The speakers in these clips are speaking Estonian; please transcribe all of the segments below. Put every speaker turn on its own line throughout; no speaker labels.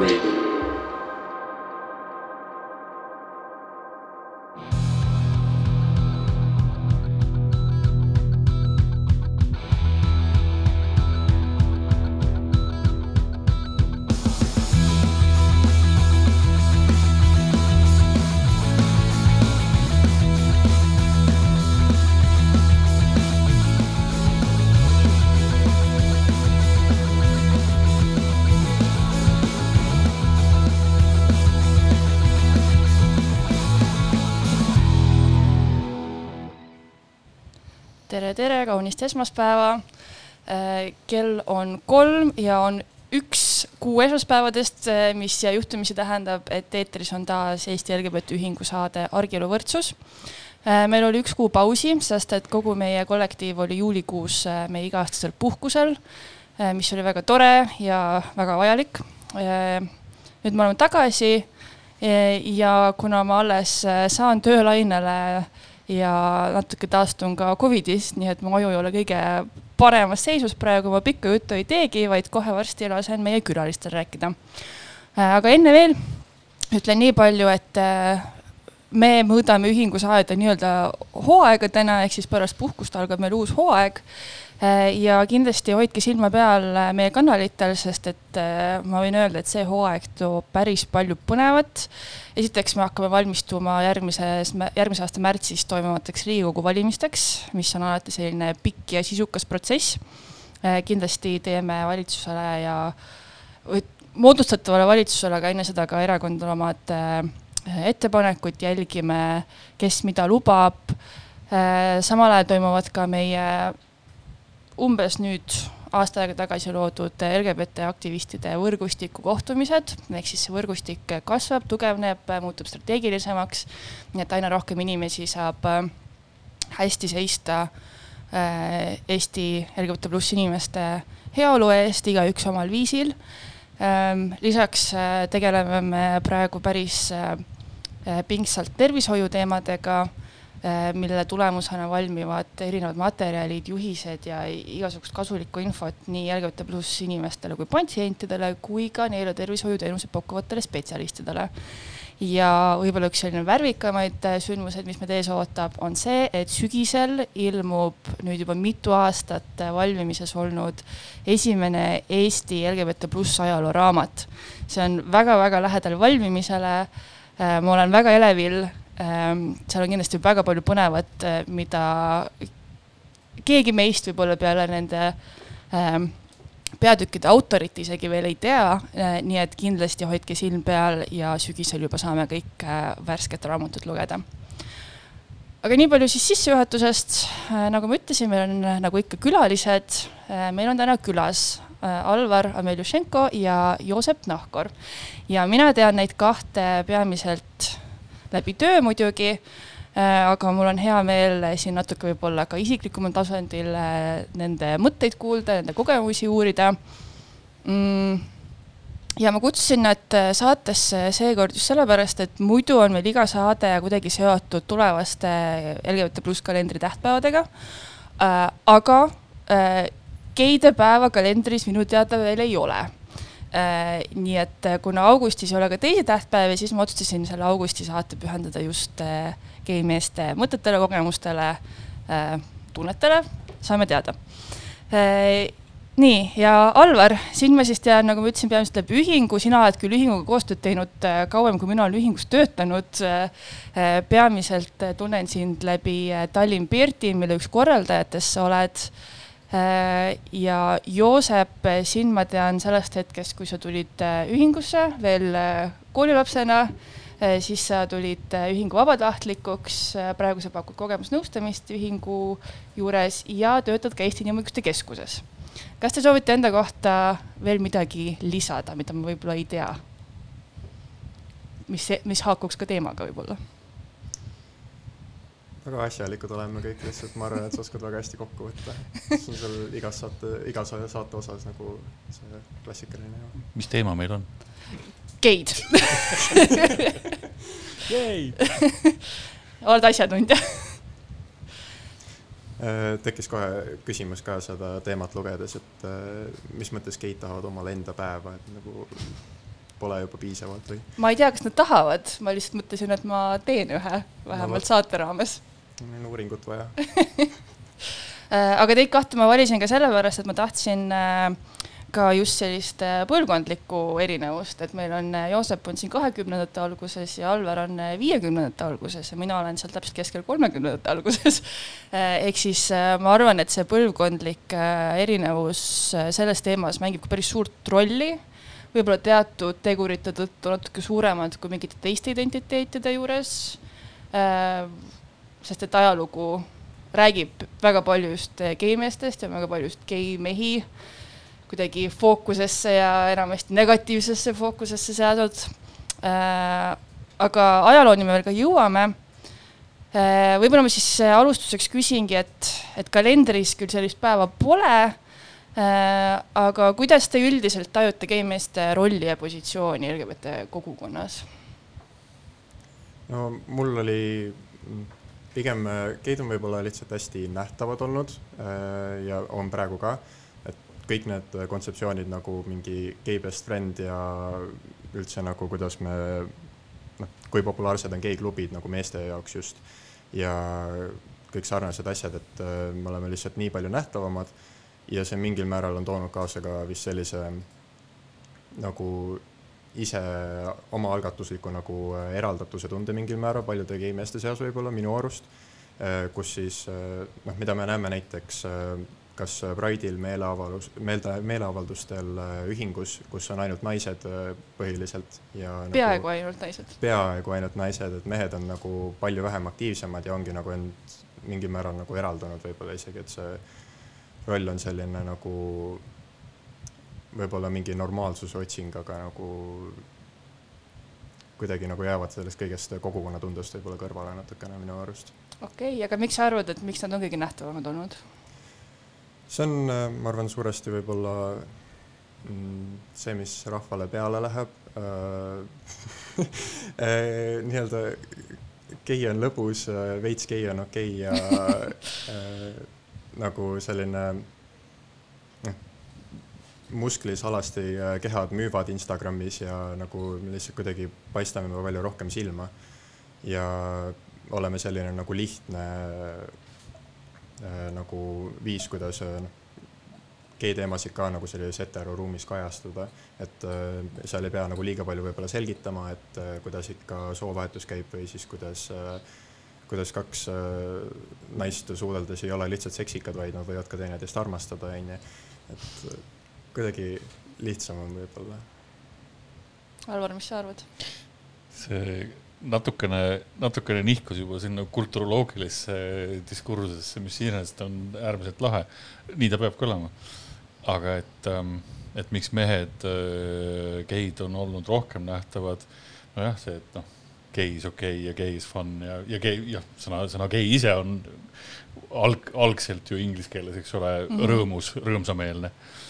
Radio.
Kaunist esmaspäeva. Äh, kell on kolm ja on üks kuu esmaspäevadest, äh, mis juhtumisi tähendab, et eetris on taas Eesti LGBT Ühingu saade Argielu võrdsus. Äh, meil oli üks kuu pausi, sest et kogu meie kollektiiv oli juulikuus meie iga-aastasel puhkusel, mis oli väga tore ja väga vajalik. nüüd me oleme tagasi ja kuna ma alles saan töölainele ja natuke taastun ka Covidist, nii et mu aju ei ole kõige paremas seisus praegu, ma pikka juttu ei teegi, vaid kohe varsti lasen meie külalistel rääkida. Äh, aga enne veel ütlen nii palju, et äh, me mõõdame ühingus aeda nii-öelda hooaegadena, ehk siis pärast puhkust algab meil uus hooaeg ja kindlasti hoidke silma peal äh, meie kanalitel, sest et äh, ma võin öelda, et see hooaeg toob päris palju põnevat. esiteks me hakkame valmistuma järgmises, järgmise aasta märtsis toimuvateks Riigikogu valimisteks, mis on alati selline pikk ja sisukas protsess. kindlasti teeme valitsusele ja moodustatavale valitsusele, aga enne seda ka erakondadele omad ettepanekud, jälgime, kes mida lubab. samal ajal toimuvad ka meie umbes nüüd aasta aega tagasi loodud LGBT aktivistide võrgustiku kohtumised, ehk siis see võrgustik kasvab, tugevneb, muutub strateegilisemaks. nii et aina rohkem inimesi saab äh, hästi seista äh, Eesti LGBT pluss inimeste heaolu eest, igaüks omal viisil. Ähm, lisaks äh, tegeleme me praegu päris pingsalt tervishoiuteemadega mille tulemusena valmivad erinevad materjalid, juhised ja igasugust kasulikku infot nii LGBT pluss inimestele kui patsientidele kui ka neile tervishoiuteenuseid pakkuvatele spetsialistidele. ja võib-olla üks selline värvikamaid äh, sündmuseid, mis meid ees ootab, on see, et sügisel ilmub nüüd juba mitu aastat äh, valmimises olnud esimene Eesti LGBT pluss ajalooraamat. see on väga-väga lähedal valmimisele. ma olen väga elevil seal on kindlasti väga palju põnevat, eh, mida keegi meist võib-olla peale nende ehm, peatükkide autorit isegi veel ei tea, eh, nii et kindlasti hoidke silm peal ja sügisel juba saame kõik eh, värsket raamatut lugeda. aga nii palju siis sissejuhatusest, nagu ma ütlesin, meil on nagu ikka külalised, meil on täna külas Alvar Ameljušenko ja Joosep Nahkor. Ja mina tean neid kahte peamiselt läbi töö muidugi. Äh, aga mul on hea meel siin natuke võib-olla ka isiklikumal tasandil äh, nende mõtteid kuulda, nende kogemusi uurida. Mm. Ja ma kutsusin nad äh, saatesse seekord just sellepärast, et muidu on meil iga saade kuidagi seotud tulevaste LGBT pluss kalendri tähtpäevadega. Äh,. aga geide päeva kalendris minu teada veel ei ole nii et äh, kuna augustis ei ole ka teisi tähtpäevi, siis ma otsustasin selle augusti saate pühendada just äh, geimeeste mõtetele, kogemustele, tunnetele, saame teada. nii, ja Alvar, sind ma siis tean, nagu ma ütlesin, peamiselt läbi ühingu, sina oled küll ühinguga koostööd teinud kauem, kui mina olen ühingus töötanud. peamiselt tunnen sind läbi Tallinn Birdi, mille üks korraldajatest sa oled Äh, ja Joosep, sind ma tean sellest hetkest, kui sa tulid äh, ühingusse veel äh, koolilapsena, siis sa tulid ühingu vabatahtlikuks, praegu sa pakud kogemusnõustamist ühingu juures ja töötad ka Eesti Inimõiguste Keskuses. kas te soovite enda kohta veel midagi lisada, mida ma võib-olla ei tea? mis, mis haakuks ka teemaga võib-olla
väga asjalikud oleme kõik lihtsalt, ma arvan, et sa oskad väga hästi kokku võtta. see on seal igas saate, igas saate osas nagu see klassikaline.
mis teema meil on?
geid oled asjatundja
Äh, tekkis kohe küsimus ka seda teemat lugedes, et äh, mis mõttes geid tahavad omale enda päeva, et nagu pole juba piisavalt või?
ma ei tea, kas nad tahavad, ma lihtsalt mõtlesin, et ma teen ühe, vähemalt no, saate raames.
Meil on uuringut vaja
Äh, aga teid kahte ma valisin ka sellepärast, et ma tahtsin äh, ka just sellist äh, põlvkondlikku erinevust, et meil on Joosep on siin kahekümnendate alguses ja Alvar on viiekümnendate alguses ja mina olen seal täpselt keskel kolmekümnendate alguses. ehk siis ma arvan, et see põlvkondlik erinevus selles teemas mängib ka päris suurt rolli võib-olla teatud tegurite tõttu natuke suuremad kui mingite teiste identiteetide juures. Sest et ajalugu räägib väga palju just geimeestest ja väga palju just geimehi kuidagi fookusesse ja enamasti negatiivsesse fookusesse seadnud äh,. aga ajalooni me veel ka jõuame äh,. võib-olla ma siis alustuseks küsingi, et, et kalendris küll sellist päeva pole äh,. aga kuidas te üldiselt tajute geimeeste rolli ja positsiooni LGBT kogukonnas?
no mul oli pigem geid on võib-olla lihtsalt hästi nähtavad olnud äh, ja on praegu ka, et kõik need kontseptsioonid nagu mingi gei best friend ja üldse nagu kuidas me noh, kui populaarsed on geiklubid nagu meeste jaoks just. Ja kõik sarnased asjad, et äh, me oleme lihtsalt nii palju nähtavamad. Ja see mingil määral on toonud kaasa ka vist sellise nagu ise omaalgatusliku nagu äh, eraldatuse tunde mingil määral paljude geimeeste seas võib-olla minu arust, äh, kus siis äh, noh, mida me näeme näiteks kas Pride'il meeleavaldus, meelde, meeleavaldustel ühingus, kus on ainult naised põhiliselt ja
nagu peaaegu nagu, ainult naised.
peaaegu ainult naised, et mehed on nagu palju vähem aktiivsemad ja ongi nagu end mingil määral nagu eraldunud võib-olla isegi, et see roll on selline nagu võib-olla mingi normaalsuse otsing, aga nagu kuidagi nagu jäävad sellest kõigest kogukonnatundest võib-olla kõrvale natukene minu arust.
okei okay,, aga miks sa arvad, et miks nad on kõige nähtavamad olnud?
see on, ma arvan, suuresti võib-olla mm, see, mis rahvale peale läheb äh, nii-öelda gei on lõbus, veits gei on okei okay ja äh, nagu selline musklis alasti kehad müüvad Instagramis ja nagu me lihtsalt kuidagi paistame palju rohkem silma. ja oleme selline nagu lihtne äh, nagu viis, kuidas noh, G-teemasid ka nagu sellises heteroruumis kajastada, et äh, seal ei pea nagu liiga palju võib-olla selgitama, et äh, kuidas ikka soovahetus käib või siis kuidas äh, kuidas kaks äh, naist suudeldes ei ole lihtsalt seksikad, vaid nad võivad ka teineteist armastada, onju. et kuidagi lihtsam on võib-olla.
Alvar, mis sa arvad?
see natukene, natukene nihkus juba sinna kulturoloogilisse diskursusesse, mis iseenesest on äärmiselt lahe. nii ta peabki olema. aga et, ähm, et miks mehed, äh, geid on olnud rohkem nähtavad, nojah, see, et noh, gei is okei okay ja gei is fun ja, ja gei, jah, sõna, sõna gei ise on alg, algselt ju inglise keeles, eks ole mm, -hmm. rõõmus, rõõmsameelne Ehm,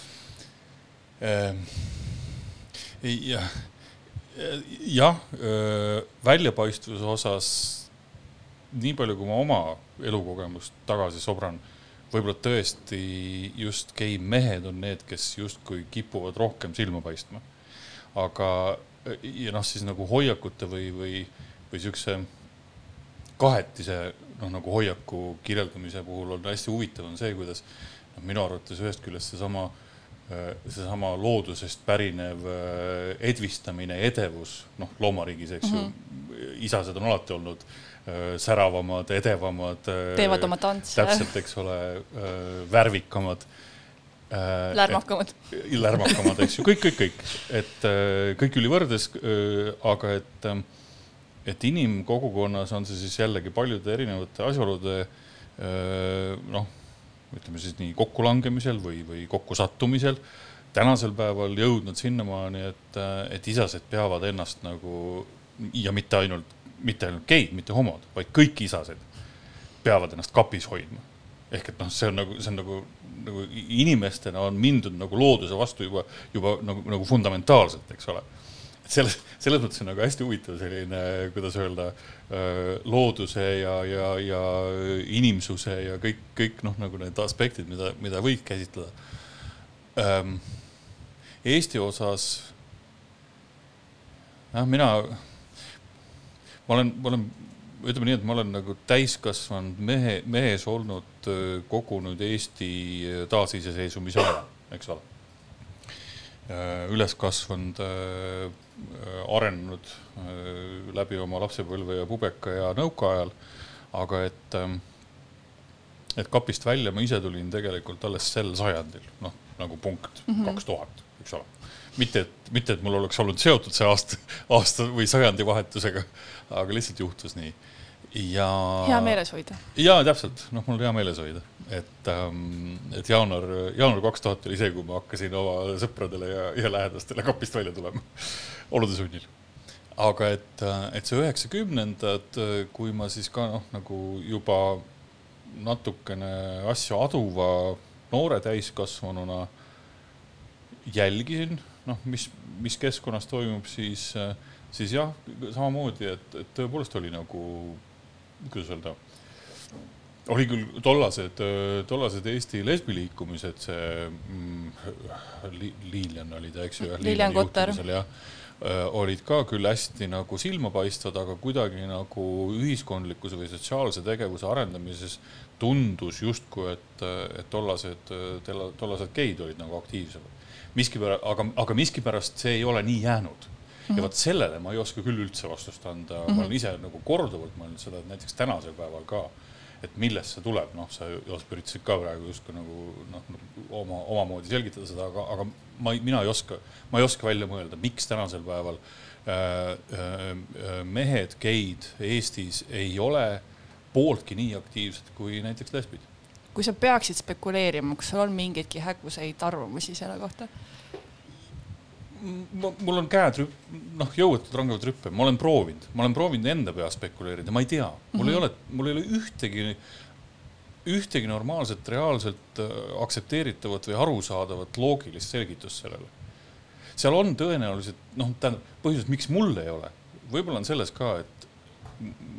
jah, jah, väljapaistvuse osas nii palju, kui ma oma elukogemust tagasi sobran, võib-olla tõesti just gei mehed on need, kes justkui kipuvad rohkem silma paistma. aga, ja noh, siis nagu hoiakute või, või, või siukse kahetise noh, nagu hoiaku kirjeldamise puhul on hästi huvitav, on see, kuidas noh, minu arvates ühest küljest seesama äh, Äh, seesama loodusest pärinev äh, edvistamine, edevus, noh, loomariigis, eks mm -hmm. ju, mhm. isased on alati olnud äh, säravamad, edevamad.
teevad oma tantse.
täpselt, eks ole, värvikamad.
lärmakamad.
lärmakamad, eks ju, kõik, kõik, kõik, et kõik ülivõrdes, aga et, et inimkogukonnas on see siis jällegi paljude erinevate asjaolude noh ütleme siis nii kokkulangemisel või, või kokkusattumisel tänasel päeval jõudnud sinnamaani, et, et isased peavad ennast nagu ja mitte ainult, mitte ainult geid, mitte homod, vaid kõik isased peavad ennast kapis hoidma. ehk et noh, see on nagu, see on nagu, nagu inimestena on mindud nagu looduse vastu juba, juba nagu, nagu fundamentaalselt, eks ole. selles, selles mõttes on nagu hästi huvitav selline, kuidas öelda, looduse ja, ja, ja inimsuse ja kõik, kõik noh, nagu need aspektid, mida, mida võib käsitleda. Eesti osas, jah, mina, ma olen, ma olen, ütleme nii, et ma olen nagu täiskasvanud mehe, mehes olnud öö, kogu nüüd Eesti taasiseseisvumise ajal, eks ole. üles kasvanud, arenenud öö, läbi oma lapsepõlve ja pubeka ja nõukaajal, aga et, et kapist välja ma ise tulin tegelikult alles sel sajandil, noh nagu punkt kaks tuhat, eks ole. mitte, et, mitte, et mul oleks olnud seotud see aasta, aasta või sajandivahetusega, aga lihtsalt juhtus nii. ja.
hea meeles hoida.
jaa, täpselt, noh, mul on hea meeles hoida, et ähm,, et jaanuar, jaanuar kaks tuhat oli see, kui ma hakkasin oma sõpradele ja, ja lähedastele kapist välja tulema, olude sunnil. aga et, et see üheksakümnendad, kui ma siis ka noh, nagu juba natukene asju aduva noore täiskasvanuna jälgisin, noh, mis, mis keskkonnas toimub, siis, siis jah, samamoodi, et, et tõepoolest oli nagu, kuidas öelda, oli küll tollased, tollased Eesti lesbiliikumised, see mm, li, Liilian oli ta, eks ju.
Lilian Kotter.
jah, olid ka küll hästi nagu silmapaistvad, aga kuidagi nagu ühiskondlikkuse või sotsiaalse tegevuse arendamises tundus justkui, et, et tollased, tollased geid olid nagu aktiivsemad. miskipärast, aga, aga miskipärast see ei ole nii jäänud mm. -hmm. ja vot sellele ma ei oska küll üldse vastust anda mm, -hmm. ma olen ise nagu korduvalt mõelnud seda, et näiteks tänasel päeval ka, et millest see tuleb, noh, sa Joosep üritasid ka praegu justkui nagu noh, oma, omamoodi selgitada seda, aga, aga ma ei, mina ei oska, ma ei oska välja mõelda, miks tänasel päeval äh, äh, mehed, geid Eestis ei ole pooltki nii aktiivsed kui näiteks lesbid.
kui sa peaksid spekuleerima, kas sul on mingeidki häguseid arvamusi selle kohta?
Mul on käed, noh, jõuetud rangevad rüppe, ma olen proovinud, ma olen proovinud enda peas spekuleerida, ma ei tea, mul mm -hmm. ei ole, mul ei ole ühtegi, ühtegi normaalset, reaalselt äh, aktsepteeritavat või arusaadavat loogilist selgitust sellele. seal on tõenäoliselt, noh, tähendab, põhjused, miks mul ei ole, võib-olla on selles ka, et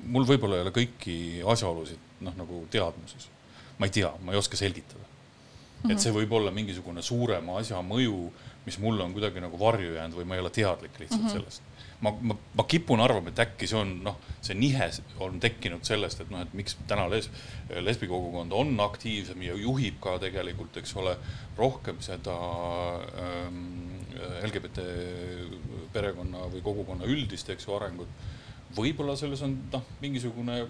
mul võib-olla ei ole kõiki asjaolusid, noh, nagu teadmuses. ma ei tea, ma ei oska selgitada mm. -hmm. et see võib olla mingisugune suurema asja mõju mis mulle on kuidagi nagu varju jäänud või ma ei ole teadlik lihtsalt mm -hmm. sellest. ma, ma, ma kipun arvama, et äkki see on noh, see nihe on tekkinud sellest, et noh, et miks täna les-, lesbikogukond on aktiivsem ja juhib ka tegelikult, eks ole, rohkem seda ähm, LGBT perekonna või kogukonna üldist, eks ju, arengut. võib-olla selles on noh, mingisugune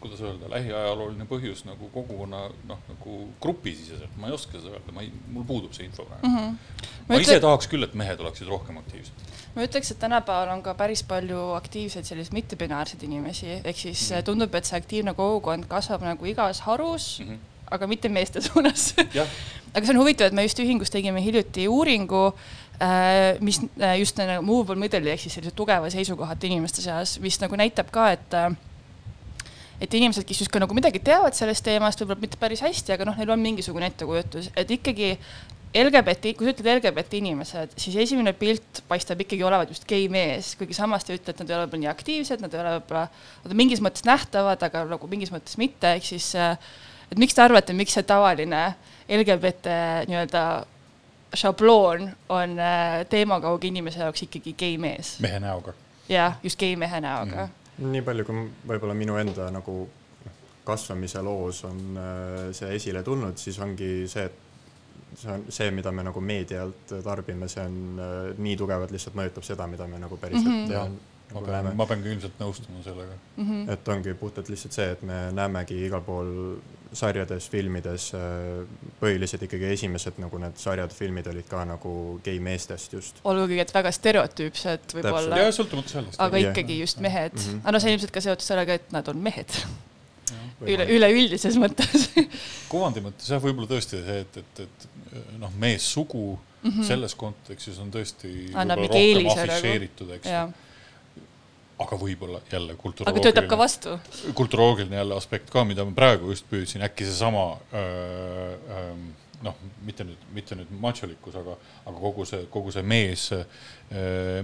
kuidas öelda, lähiajalooline põhjus nagu kogukonna noh, nagu grupisiseselt, ma ei oska seda öelda, ma ei, mul puudub see info praegu mm. -hmm. ma, ma ise tahaks küll, et mehed oleksid rohkem aktiivsed.
ma ütleks, et tänapäeval on ka päris palju aktiivseid selliseid mittebinaarseid inimesi, ehk siis mm -hmm. tundub, et see aktiivne kogukond kasvab nagu igas harus mm, -hmm. aga mitte meeste suunas aga see on huvitav, et me just ühingus tegime hiljuti uuringu, mis just nagu movable middle'i ehk siis sellise tugeva seisukohata inimeste seas, mis nagu näitab ka, et et inimesed, kes justkui nagu midagi teavad sellest teemast, võib-olla mitte päris hästi, aga noh, neil on mingisugune ettekujutus, et ikkagi LGBT, kui sa ütled LGBT inimesed, siis esimene pilt paistab ikkagi olevat just gei mees, kuigi samas te ütlete, et nad ei ole võib-olla nii aktiivsed, nad ei ole võib-olla, nad on mingis mõttes nähtavad, aga nagu mingis mõttes mitte, ehk siis et miks te arvate, miks see tavaline LGBT nii-öelda šabloon on teemakauge inimese jaoks ikkagi gei mees?
mehe näoga.
jah, just gei mehe näoga mm.
-hmm nii palju, kui võib-olla minu enda nagu kasvamise loos on see esile tulnud, siis ongi see, et see on see, mida me nagu meedialt tarbime, see on nii tugevalt lihtsalt mõjutab seda, mida me nagu päriselt mm -hmm. Ja,
ma pean, ma pean ka ilmselt nõustuma sellega
mm. -hmm. et ongi puhtalt lihtsalt see, et me näemegi igal pool sarjades, filmides, põhiliselt ikkagi esimesed nagu need sarjad, filmid olid ka nagu gei meestest just.
olgugi, et väga stereotüüpsed võib-olla.
ja sõltumata sellest.
aga yeah. ikkagi just mehed mm, -hmm. aga no see ilmselt ka seotud sellega, et nad on mehed. üle, üleüldises mõttes
kuvandi mõttes jah, võib-olla tõesti see, et, et, et noh, meessugu mm -hmm. selles kontekstis on tõesti
annab mingi eelise
afišeeritud, eks ju. Aga võib-olla jälle
aga töötab ka
kulturoloogiline,
vastu.
kulturoloogiline jälle aspekt ka, mida ma praegu just püüdsin, äkki seesama öö, öö, noh, mitte nüüd, mitte nüüd macholikkus, aga, aga kogu see, kogu see mees,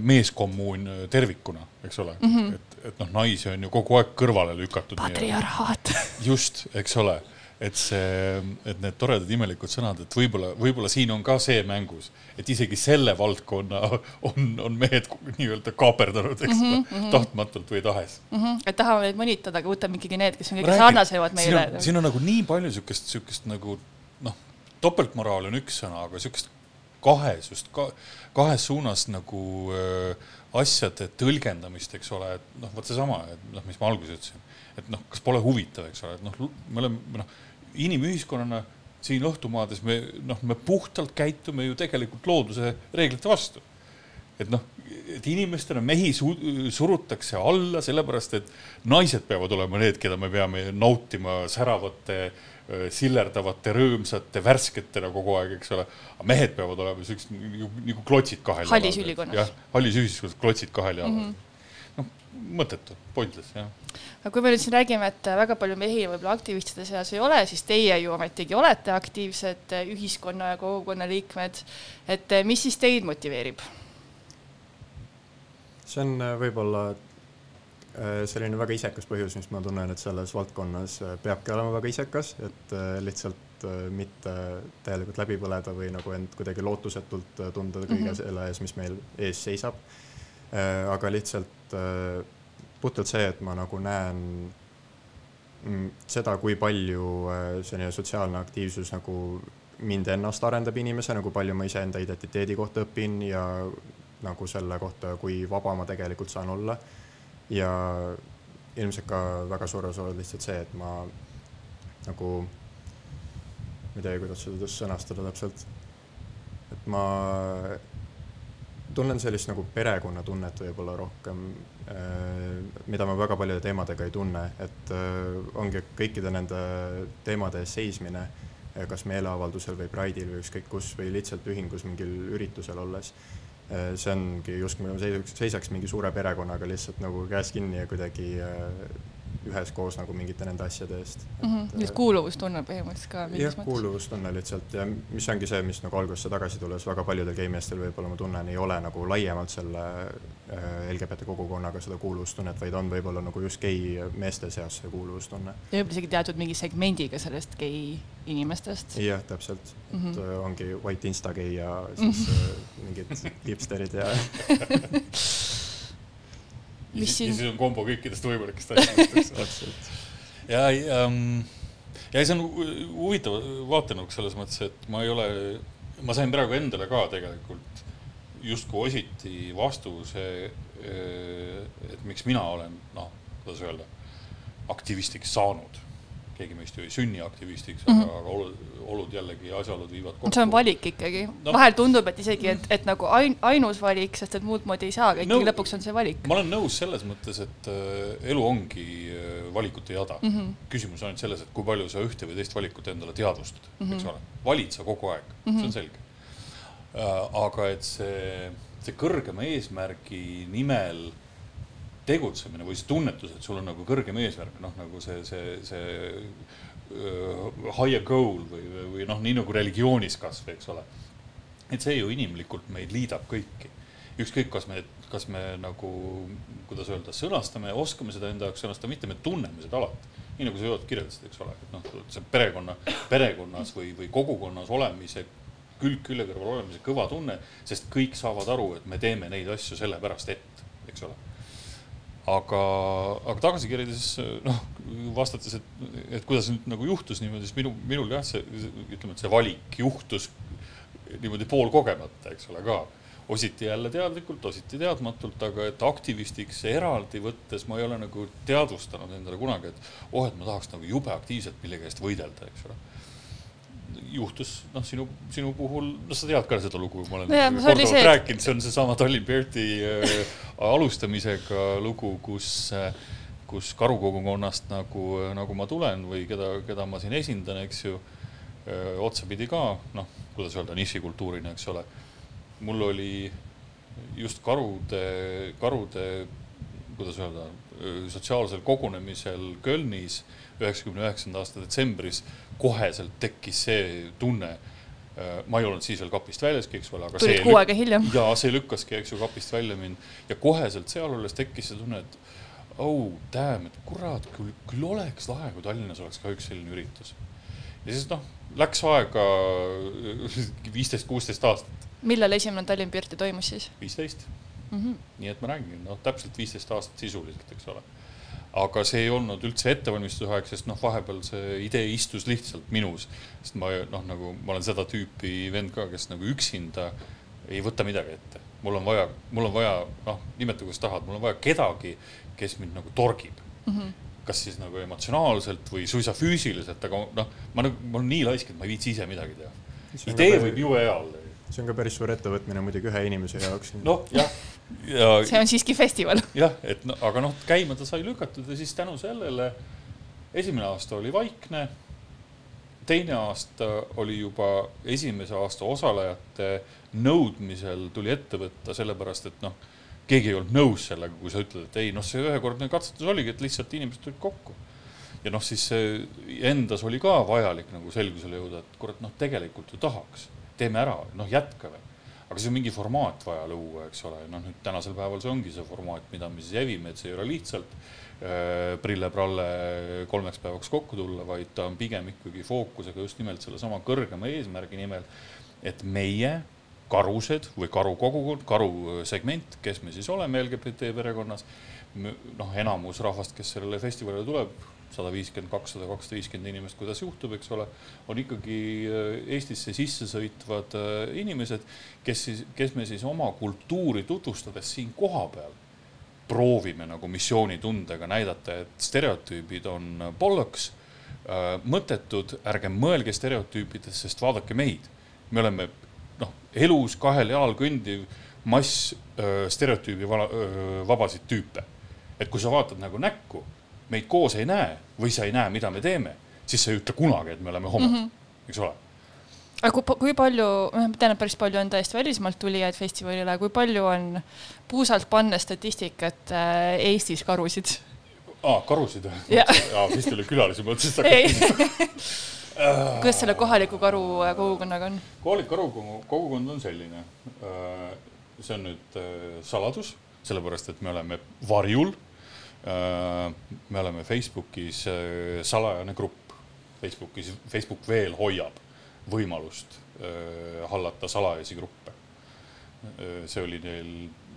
meeskommuun tervikuna, eks ole mm, -hmm. et, et noh, naisi on ju kogu aeg kõrvale lükatud.
patriarhaat.
just, eks ole, et see, et need toredad imelikud sõnad, et võib-olla, võib-olla siin on ka see mängus, et isegi selle valdkonna on, on mehed nii-öelda kaaperdanud, eks ole mm -hmm., tahtmatult või tahes.
et tahame neid mõnitada, aga võtame ikkagi need, kes on kõige sarnasemad meile
siin on nagu nii palju siukest, siukest nagu noh, topeltmoraal on üks sõna, aga siukest kahes just ka, kahes suunas nagu äh, asjade tõlgendamist, eks ole, et noh, vot seesama, et noh, mis ma alguses ütlesin, et noh, kas pole huvitav, eks ole, et noh, me oleme noh, inimühiskonnana siin õhtumaades me noh, me puhtalt käitume ju tegelikult looduse reeglite vastu et noh, et inimestena mehi su surutakse alla sellepärast, et naised peavad olema need, keda me peame nautima säravate, sillerdavate, rõõmsate, värsketena kogu aeg, eks ole. mehed peavad olema siuksed nagu klotsid kahel
Hallis ülikonnas.
jah, hallis ühiskonnas klotsid kahel jalal mm. -hmm. noh, mõttetu, pointless jah.
aga kui me nüüd siin räägime, et väga palju mehi võib-olla aktivistide seas ei ole, siis teie ju ometigi olete aktiivsed ühiskonna ja kogukonna liikmed. et mis siis teid motiveerib?
see on äh, võib-olla äh, selline väga isekas põhjus, mis ma tunnen, et selles valdkonnas peabki olema väga isekas, et lihtsalt mitte täielikult läbi põleda või nagu end kuidagi lootusetult tunda kõige mm -hmm. selle ees, mis meil ees seisab. Aga lihtsalt äh, puhtalt see, et ma nagu näen mm, seda, kui palju äh, selline sotsiaalne aktiivsus nagu mind ennast arendab inimesena, kui palju ma iseenda identiteedi kohta õpin ja nagu selle kohta, kui vaba ma tegelikult saan olla. ja ilmselt ka väga suur osa on lihtsalt see, et ma nagu, ma ei teagi, kuidas seda sõnastada täpselt. et ma tunnen sellist nagu perekonnatunnet võib-olla rohkem, mida ma väga paljude teemadega ei tunne, et äh, ongi kõikide nende teemade eest seismine, kas meeleavaldusel või Pride'il või ükskõik kus või lihtsalt ühingus mingil üritusel olles Äh, see ongi justkui seisaks, mingi suure perekonnaga lihtsalt nagu käes kinni ja kuidagi äh, üheskoos nagu mingite nende asjade eest
mm. -hmm. nüüd kuuluvustunne põhimõtteliselt ka
jah kuuluvustunne lihtsalt ja mis ongi see, mis nagu algusesse tagasi tulles väga paljudel geimeestel võib-olla ma tunnen, ei ole nagu laiemalt selle äh, LGBT kogukonnaga seda kuuluvustunnet, vaid on võib-olla nagu just gei meeste seas see kuuluvustunne.
ja võib-olla isegi teatud mingi segmendiga sellest gei inimestest.
jah, täpselt, et
Mhm.
mm -hmm. ongi white insta gei ja siis mm -hmm. mingid hipsterid ja
Mis
ja
siin-
siis on kombo kõikidest võimalikest asjadest, eks ole. ja, ja, ja see on hu- huvitav vaatenurk selles mõttes, et ma ei ole, ma sain praegu endale ka tegelikult justkui ositi vastuse, et miks mina olen, noh, kuidas öelda, aktivistiks saanud. Keegi meist ju ei sünni aktivistiks mm,
Mhm.
-hmm. aga olud, olud jällegi, asjaolud viivad kokku.
see on valik ikkagi
No.
vahel tundub, et isegi, et, et nagu ain, ainus valik, sest et muud moodi ei saa, aga ikkagi
No.
lõpuks on see valik
ma olen nõus selles mõttes, et äh, elu ongi äh, valikute jada mm.
mm.
-hmm. küsimus on ainult selles, et kui palju sa ühte või teist valikut endale teadvustad mm,
Mhm.
-hmm. eks ole. valid sa kogu aeg mm, -hmm. see
Mhm.
on selge. aga et see, see kõrgema eesmärgi nimel tegutsemine või see tunnetus, et sul on nagu kõrgem eesmärk, noh nagu see, see, see higher goal või, või noh, nii nagu religioonis kasvõi, eks ole. et see ju inimlikult meid liidab kõiki. ükskõik, kas me, kas me nagu, kuidas öelda, sõnastame, oskame seda enda jaoks sõnastada, mitte me tunneme seda alati. nii nagu sa Joot kirjeldasid, eks ole, et noh, see perekonna, perekonnas või, või kogukonnas olemise, külg külje kõrval olemise kõva tunne, sest kõik saavad aru, et me teeme neid asju sellepärast, et, eks ole aga, aga tagasi kirjades noh, vastates, et, et kuidas nüüd nagu juhtus niimoodi, siis minu, minul jah, see ütleme, et see valik juhtus niimoodi poolkogemata, eks ole ka. ositi jälle teadlikult, ositi teadmatult, aga et aktivistiks eraldi võttes ma ei ole nagu teadvustanud endale kunagi, et oh, et ma tahaks nagu jube aktiivselt millegi eest võidelda, eks ole juhtus noh, sinu, sinu puhul, no sa tead ka seda lugu, ma olen
no
korduvalt
see,
rääkinud, see on seesama Tallinn Berti äh, alustamisega lugu, kus äh, kus karukogukonnast nagu, nagu ma tulen või keda, keda ma siin esindan, eks ju, otsapidi ka, noh, kuidas öelda, nišikultuurina, eks ole. mul oli just karude, karude, kuidas öelda, sotsiaalsel kogunemisel Kölnis üheksakümne üheksanda aasta detsembris koheselt tekkis see tunne, ma ei olnud siis veel kapist väljaski, eks ole, aga
tulid
see
kuu aega hiljem.
ja see lükkaski, eks ju, kapist välja mind ja koheselt seal olles tekkis see tunne, et oh damn, et kurat, küll, küll oleks lahe, kui Tallinnas oleks ka üks selline üritus. ja siis noh, läks aega viisteist, kuusteist aastat.
millal esimene Tallinn Pirti toimus siis?
viisteist
mm. -hmm.
nii et ma räägin, noh, täpselt viisteist aastat sisuliselt, eks ole aga see ei olnud üldse ettevalmistuse aeg, sest noh, vahepeal see idee istus lihtsalt minus. sest ma noh, nagu ma olen seda tüüpi vend ka, kes nagu üksinda ei võta midagi ette. mul on vaja, mul on vaja, noh, nimeta kuidas tahad, mul on vaja kedagi, kes mind nagu torgib mm. -hmm. kas siis nagu emotsionaalselt või suisa füüsiliselt, aga noh, ma nagu, ma olen nii laisk, et ma ei viitsi ise midagi teha. idee võib jube hea olla
see on ka päris suur ettevõtmine muidugi ühe inimese jaoks.
noh, jah
ja.... see on siiski festival.
jah, et no, aga noh, käima ta sai lükatud ja siis tänu sellele esimene aasta oli vaikne. teine aasta oli juba esimese aasta osalejate nõudmisel tuli ette võtta, sellepärast et noh, keegi ei olnud nõus sellega, kui sa ütled, et ei noh, see ühekordne katsetus oligi, et lihtsalt inimesed tulid kokku ja noh, siis endas oli ka vajalik nagu selgusele jõuda, et kurat, noh, tegelikult ju tahaks teeme ära, noh jätkame. aga siis on mingi formaat vaja luua, eks ole, noh nüüd tänasel päeval see ongi see formaat, mida me siis evime, et see ei ole lihtsalt äh, prille-pralle kolmeks päevaks kokku tulla, vaid ta on pigem ikkagi fookusega just nimelt sellesama kõrgema eesmärgi nimel, et meie karused või karukogukond, karusegment, kes me siis oleme LGBT perekonnas, noh, enamus rahvast, kes sellele festivalile tuleb, sada viiskümmend, kakssada, kakssada viiskümmend inimest, kuidas juhtub, eks ole, on ikkagi äh, Eestisse sisse sõitvad äh, inimesed, kes siis, kes me siis oma kultuuri tutvustades siin kohapeal proovime nagu missioonitundega näidata, et stereotüübid on bollocks, äh, mõttetud, ärge mõelge stereotüüpidest, sest vaadake meid. me oleme noh, elus kahel jalal kõndiv mass stereotüübi vabasid tüüpe. et kui sa vaatad nagu näkku meid koos ei näe või sa ei näe, mida me teeme, siis sa ei ütle kunagi, et me oleme homod mm, -hmm. eks ole
aga kui, kui palju, noh, ma tean, et päris palju on tõesti välismaalt tulijaid festivalile, kui palju on puusalt panna statistikat äh, Eestis karusid?
aa, karusid või? jaa, festivali külalisi mõtlesin, et
hakkab kuidas selle kohaliku karu äh, kogukonnaga on?
kohalik karu kogukond on selline, äh, see on nüüd saladus, sellepärast et me oleme varjul Äh, me oleme Facebookis äh, salajane grupp, Facebookis, Facebook veel hoiab võimalust äh, hallata salajasi gruppe. see oli neil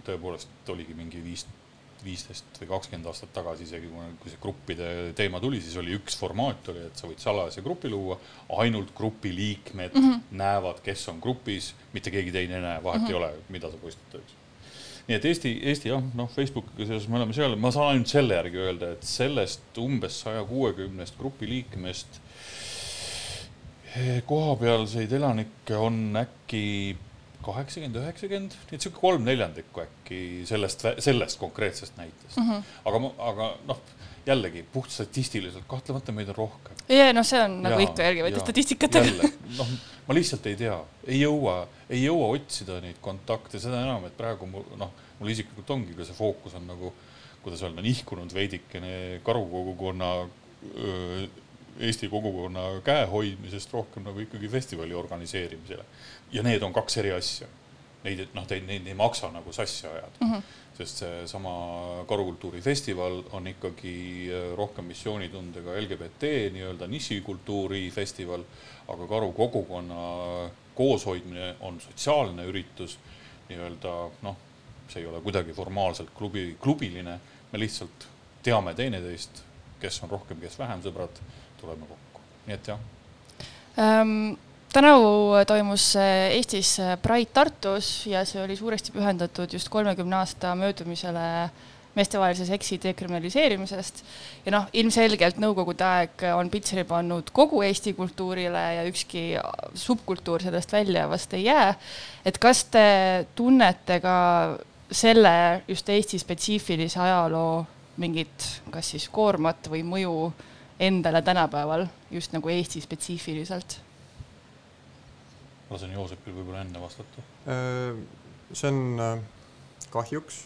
tõepoolest, oligi mingi viis, viisteist või kakskümmend aastat tagasi isegi, kui see gruppide teema tuli, siis oli üks formaat oli, et sa võid salajase grupi luua, ainult grupi liikmed mm -hmm. näevad, kes on grupis, mitte keegi teine ei näe, vahet mm -hmm. ei ole, mida sa postitad, eks nii et Eesti, Eesti jah, noh, Facebookiga seoses me oleme seal, ma saan ainult selle järgi öelda, et sellest umbes saja kuuekümnest grupi liikmest eh, kohapealseid elanikke on äkki kaheksakümmend, üheksakümmend, nii et sihuke kolm neljandikku äkki sellest, sellest konkreetsest näitest mm. -hmm. aga, aga noh, jällegi puht statistiliselt kahtlemata meid on rohkem.
ja, noh, see on nagu ikka järgivad statistikatega.
noh, ma lihtsalt ei tea, ei jõua, ei jõua otsida neid kontakte, seda enam, et praegu mul noh, mul isiklikult ongi ka see fookus on nagu, kuidas öelda, nihkunud veidikene karukogukonna, Eesti kogukonna käehoidmisest rohkem nagu ikkagi festivali organiseerimisele. ja need on kaks eri asja. Neid, noh, neid, neid ei maksa nagu sassi ajada mm. -hmm sest seesama karukultuurifestival on ikkagi rohkem missioonitundega LGBT nii-öelda nišikultuuri festival, aga karu kogukonna kooshoidmine on sotsiaalne üritus, nii-öelda noh, see ei ole kuidagi formaalselt klubi, klubiline, me lihtsalt teame teineteist, kes on rohkem, kes vähem sõbrad, tuleme kokku, nii et jah.
Ähm,. Tänavu toimus Eestis Pride Tartus ja see oli suuresti pühendatud just kolmekümne aasta möödumisele äh, meestevahelise seksi dekriminaliseerimisest. ja noh, ilmselgelt Nõukogude aeg on pitseri pannud kogu Eesti kultuurile ja ükski subkultuur sellest välja vast ei jää. et kas te tunnete ka selle just Eesti spetsiifilise ajaloo mingit, kas siis koormat või mõju endale tänapäeval just nagu Eesti spetsiifiliselt?
Lasen Joosepil võib-olla enne vastata.
Äh, see on äh, kahjuks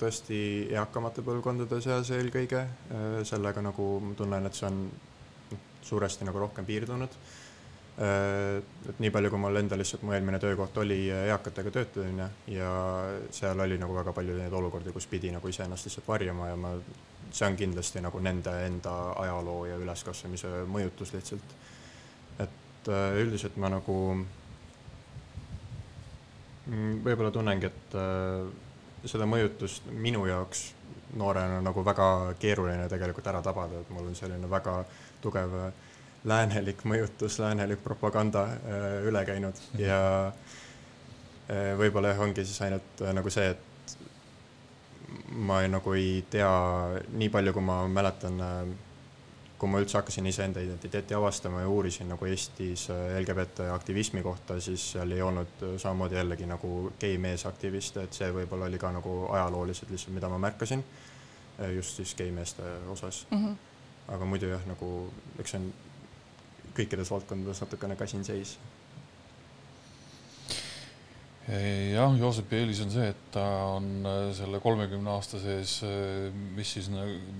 tõesti eakamate põlvkondade seas eelkõige, äh, sellega nagu ma tunnen, et see on suuresti nagu rohkem piirdunud. et nii palju, kui mul endal lihtsalt mu eelmine töökoht oli eakatega töötamine ja seal oli nagu väga palju neid olukordi, kus pidi nagu iseennast lihtsalt varjama ja ma, see on kindlasti nagu nende enda ajaloo ja üleskasvamise mõjutus lihtsalt. et üldiselt ma nagu võib-olla tunnengi, et äh, seda mõjutust minu jaoks noorena nagu väga keeruline tegelikult ära tabada, et mul on selline väga tugev äh, läänelik mõjutus, läänelik propaganda äh, üle käinud. Ja äh, võib-olla jah, ongi siis ainult nagu see, et ma ei, nagu ei tea nii palju, kui ma mäletan, kui ma üldse hakkasin iseenda identiteeti avastama ja uurisin nagu Eestis LGBT aktivismi kohta, siis seal ei olnud samamoodi jällegi nagu gei-meesaktiviste, et see võib-olla oli ka nagu ajalooliselt lihtsalt, mida ma märkasin just siis gei-meeste osas mm. -hmm. aga muidu jah, nagu eks see on kõikides valdkondades natukene kasinseis.
Jah, Joosepi eelis on see, et ta on äh, selle kolmekümne aasta sees, äh, mis siis,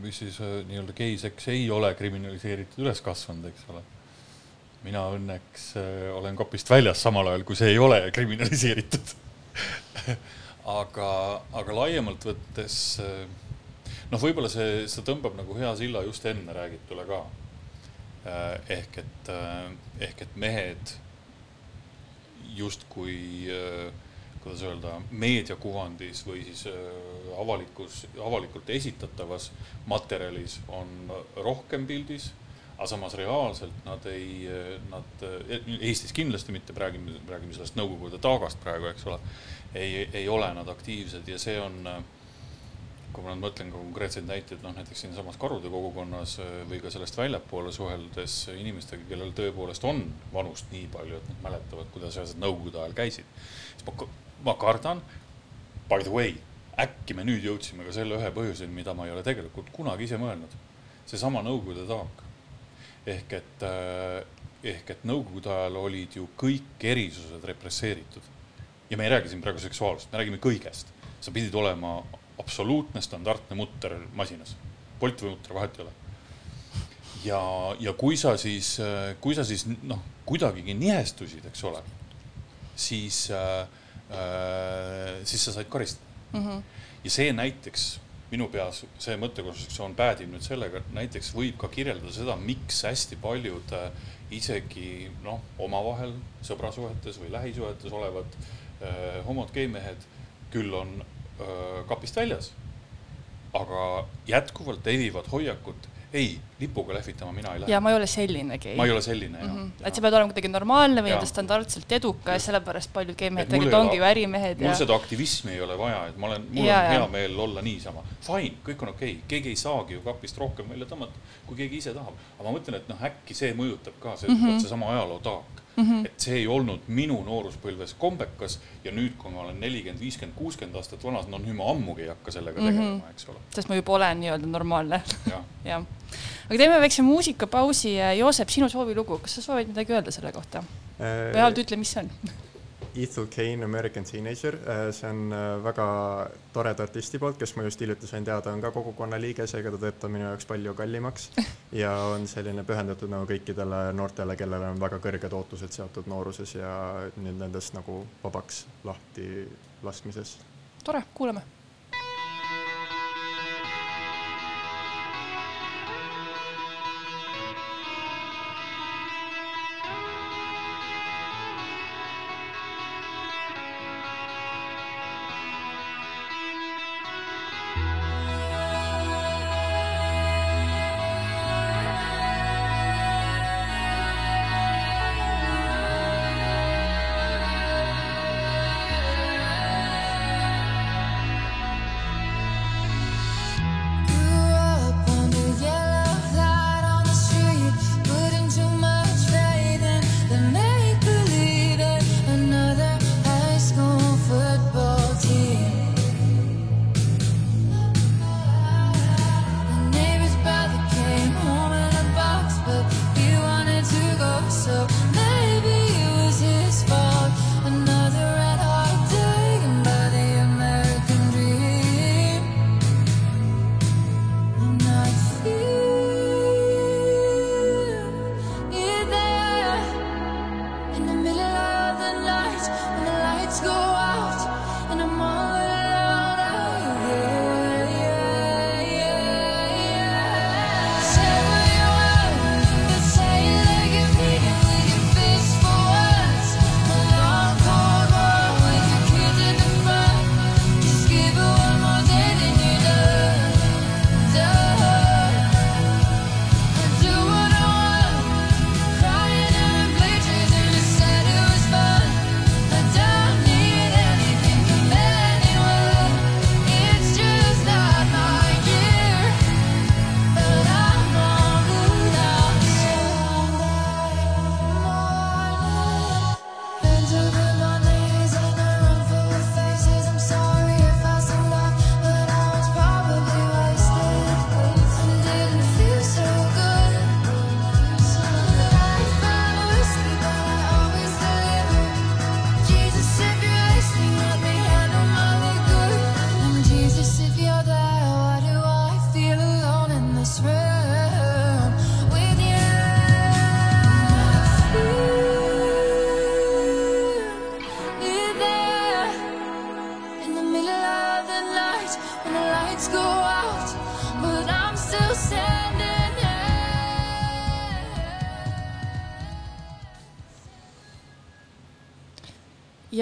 mis siis äh, nii-öelda geiseks ei ole kriminaliseeritud üles kasvanud, eks ole. mina õnneks olen kapist väljas samal ajal, kui see ei ole kriminaliseeritud aga, aga laiemalt võttes noh, võib-olla see, see tõmbab nagu hea silla just enne räägitule ka ehk et, ehk et mehed justkui, äh, kuidas öelda, meediakuvandis või siis avalikus, avalikult esitatavas materjalis on rohkem pildis, aga samas reaalselt nad ei, nad, Eestis kindlasti mitte, räägime, räägime sellest Nõukogude taagast praegu, eks ole, ei, ei ole nad aktiivsed ja see on äh, kui ma nüüd mõtlen ka konkreetseid näiteid, noh näiteks siinsamas karude kogukonnas äh, või ka sellest väljapoole suheldes inimestega, kellel tõepoolest on vanust nii palju, et nad mäletavad, kuidas asjad nõukogude ajal käisid. siis ma, ma kardan, by the way, äkki me nüüd jõudsime ka selle ühe põhjuseni, mida ma ei ole tegelikult kunagi ise mõelnud. seesama nõukogude taak. ehk et, äh, ehk et nõukogude ajal olid ju kõik erisused represseeritud. ja me ei räägi siin praegu seksuaalsust, me räägime kõigest. sa pidid olema absoluutne standardne mutter masinas. Bolt või mutter, vahet ei ole. ja, ja kui sa siis, kui sa siis noh, kuidagigi nihestusid, eks ole, siis äh,, äh, siis sa said karistada mm. -hmm. ja see näiteks minu peas, see mõttekonstruktsioon päädib nüüd sellega, et näiteks võib ka kirjeldada seda, miks hästi paljud äh, isegi noh, omavahel sõbrasuhetes või lähisuhetes olevad äh, homod, geimehed küll on kapist väljas. aga jätkuvalt levivad hoiakut, ei, lipuga lehvitama mina ei lähe.
ja ma ei ole sellinegi.
ma ei ole selline jah mm
-hmm.. et sa pead olema kuidagi normaalne või nii-öelda standardselt edukas, sellepärast paljud game'id tegelikult ongi ju ärimehed.
mul ja... seda aktivismi ei ole vaja, et ma olen, mul ja, on hea meel olla niisama. Fine, kõik on okei okay., keegi ei saagi ju kapist rohkem välja tõmmata, kui keegi ise tahab. aga ma mõtlen, et noh, äkki see mõjutab ka, see mm -hmm. seesama ajaloo taak mm. -hmm. et see ei olnud minu nooruspõlves kombekas ja nüüd, kui ma olen nelikümmend, viiskümmend, kuuskümmend aastat vanas, no nüüd ma ammugi ei hakka sellega mm -hmm. tegelema, eks ole.
sest ma juba olen nii-öelda normaalne. jah ja. aga teeme väikse muusikapausi. Joosep, sinu soovilugu, kas sa soovid midagi öelda selle kohta või ainult ütle, mis see on
Ethel Kane, American Teenager, äh, see on äh, väga toreda artisti poolt, kes ma just hiljuti sain teada, on ka kogukonna liige, seega ta teeb ta minu jaoks palju kallimaks. ja on selline pühendatud nagu kõikidele noortele, kellel on väga kõrged ootused seatud nooruses ja nüüd nendest nagu vabaks lahti laskmises.
tore, kuulame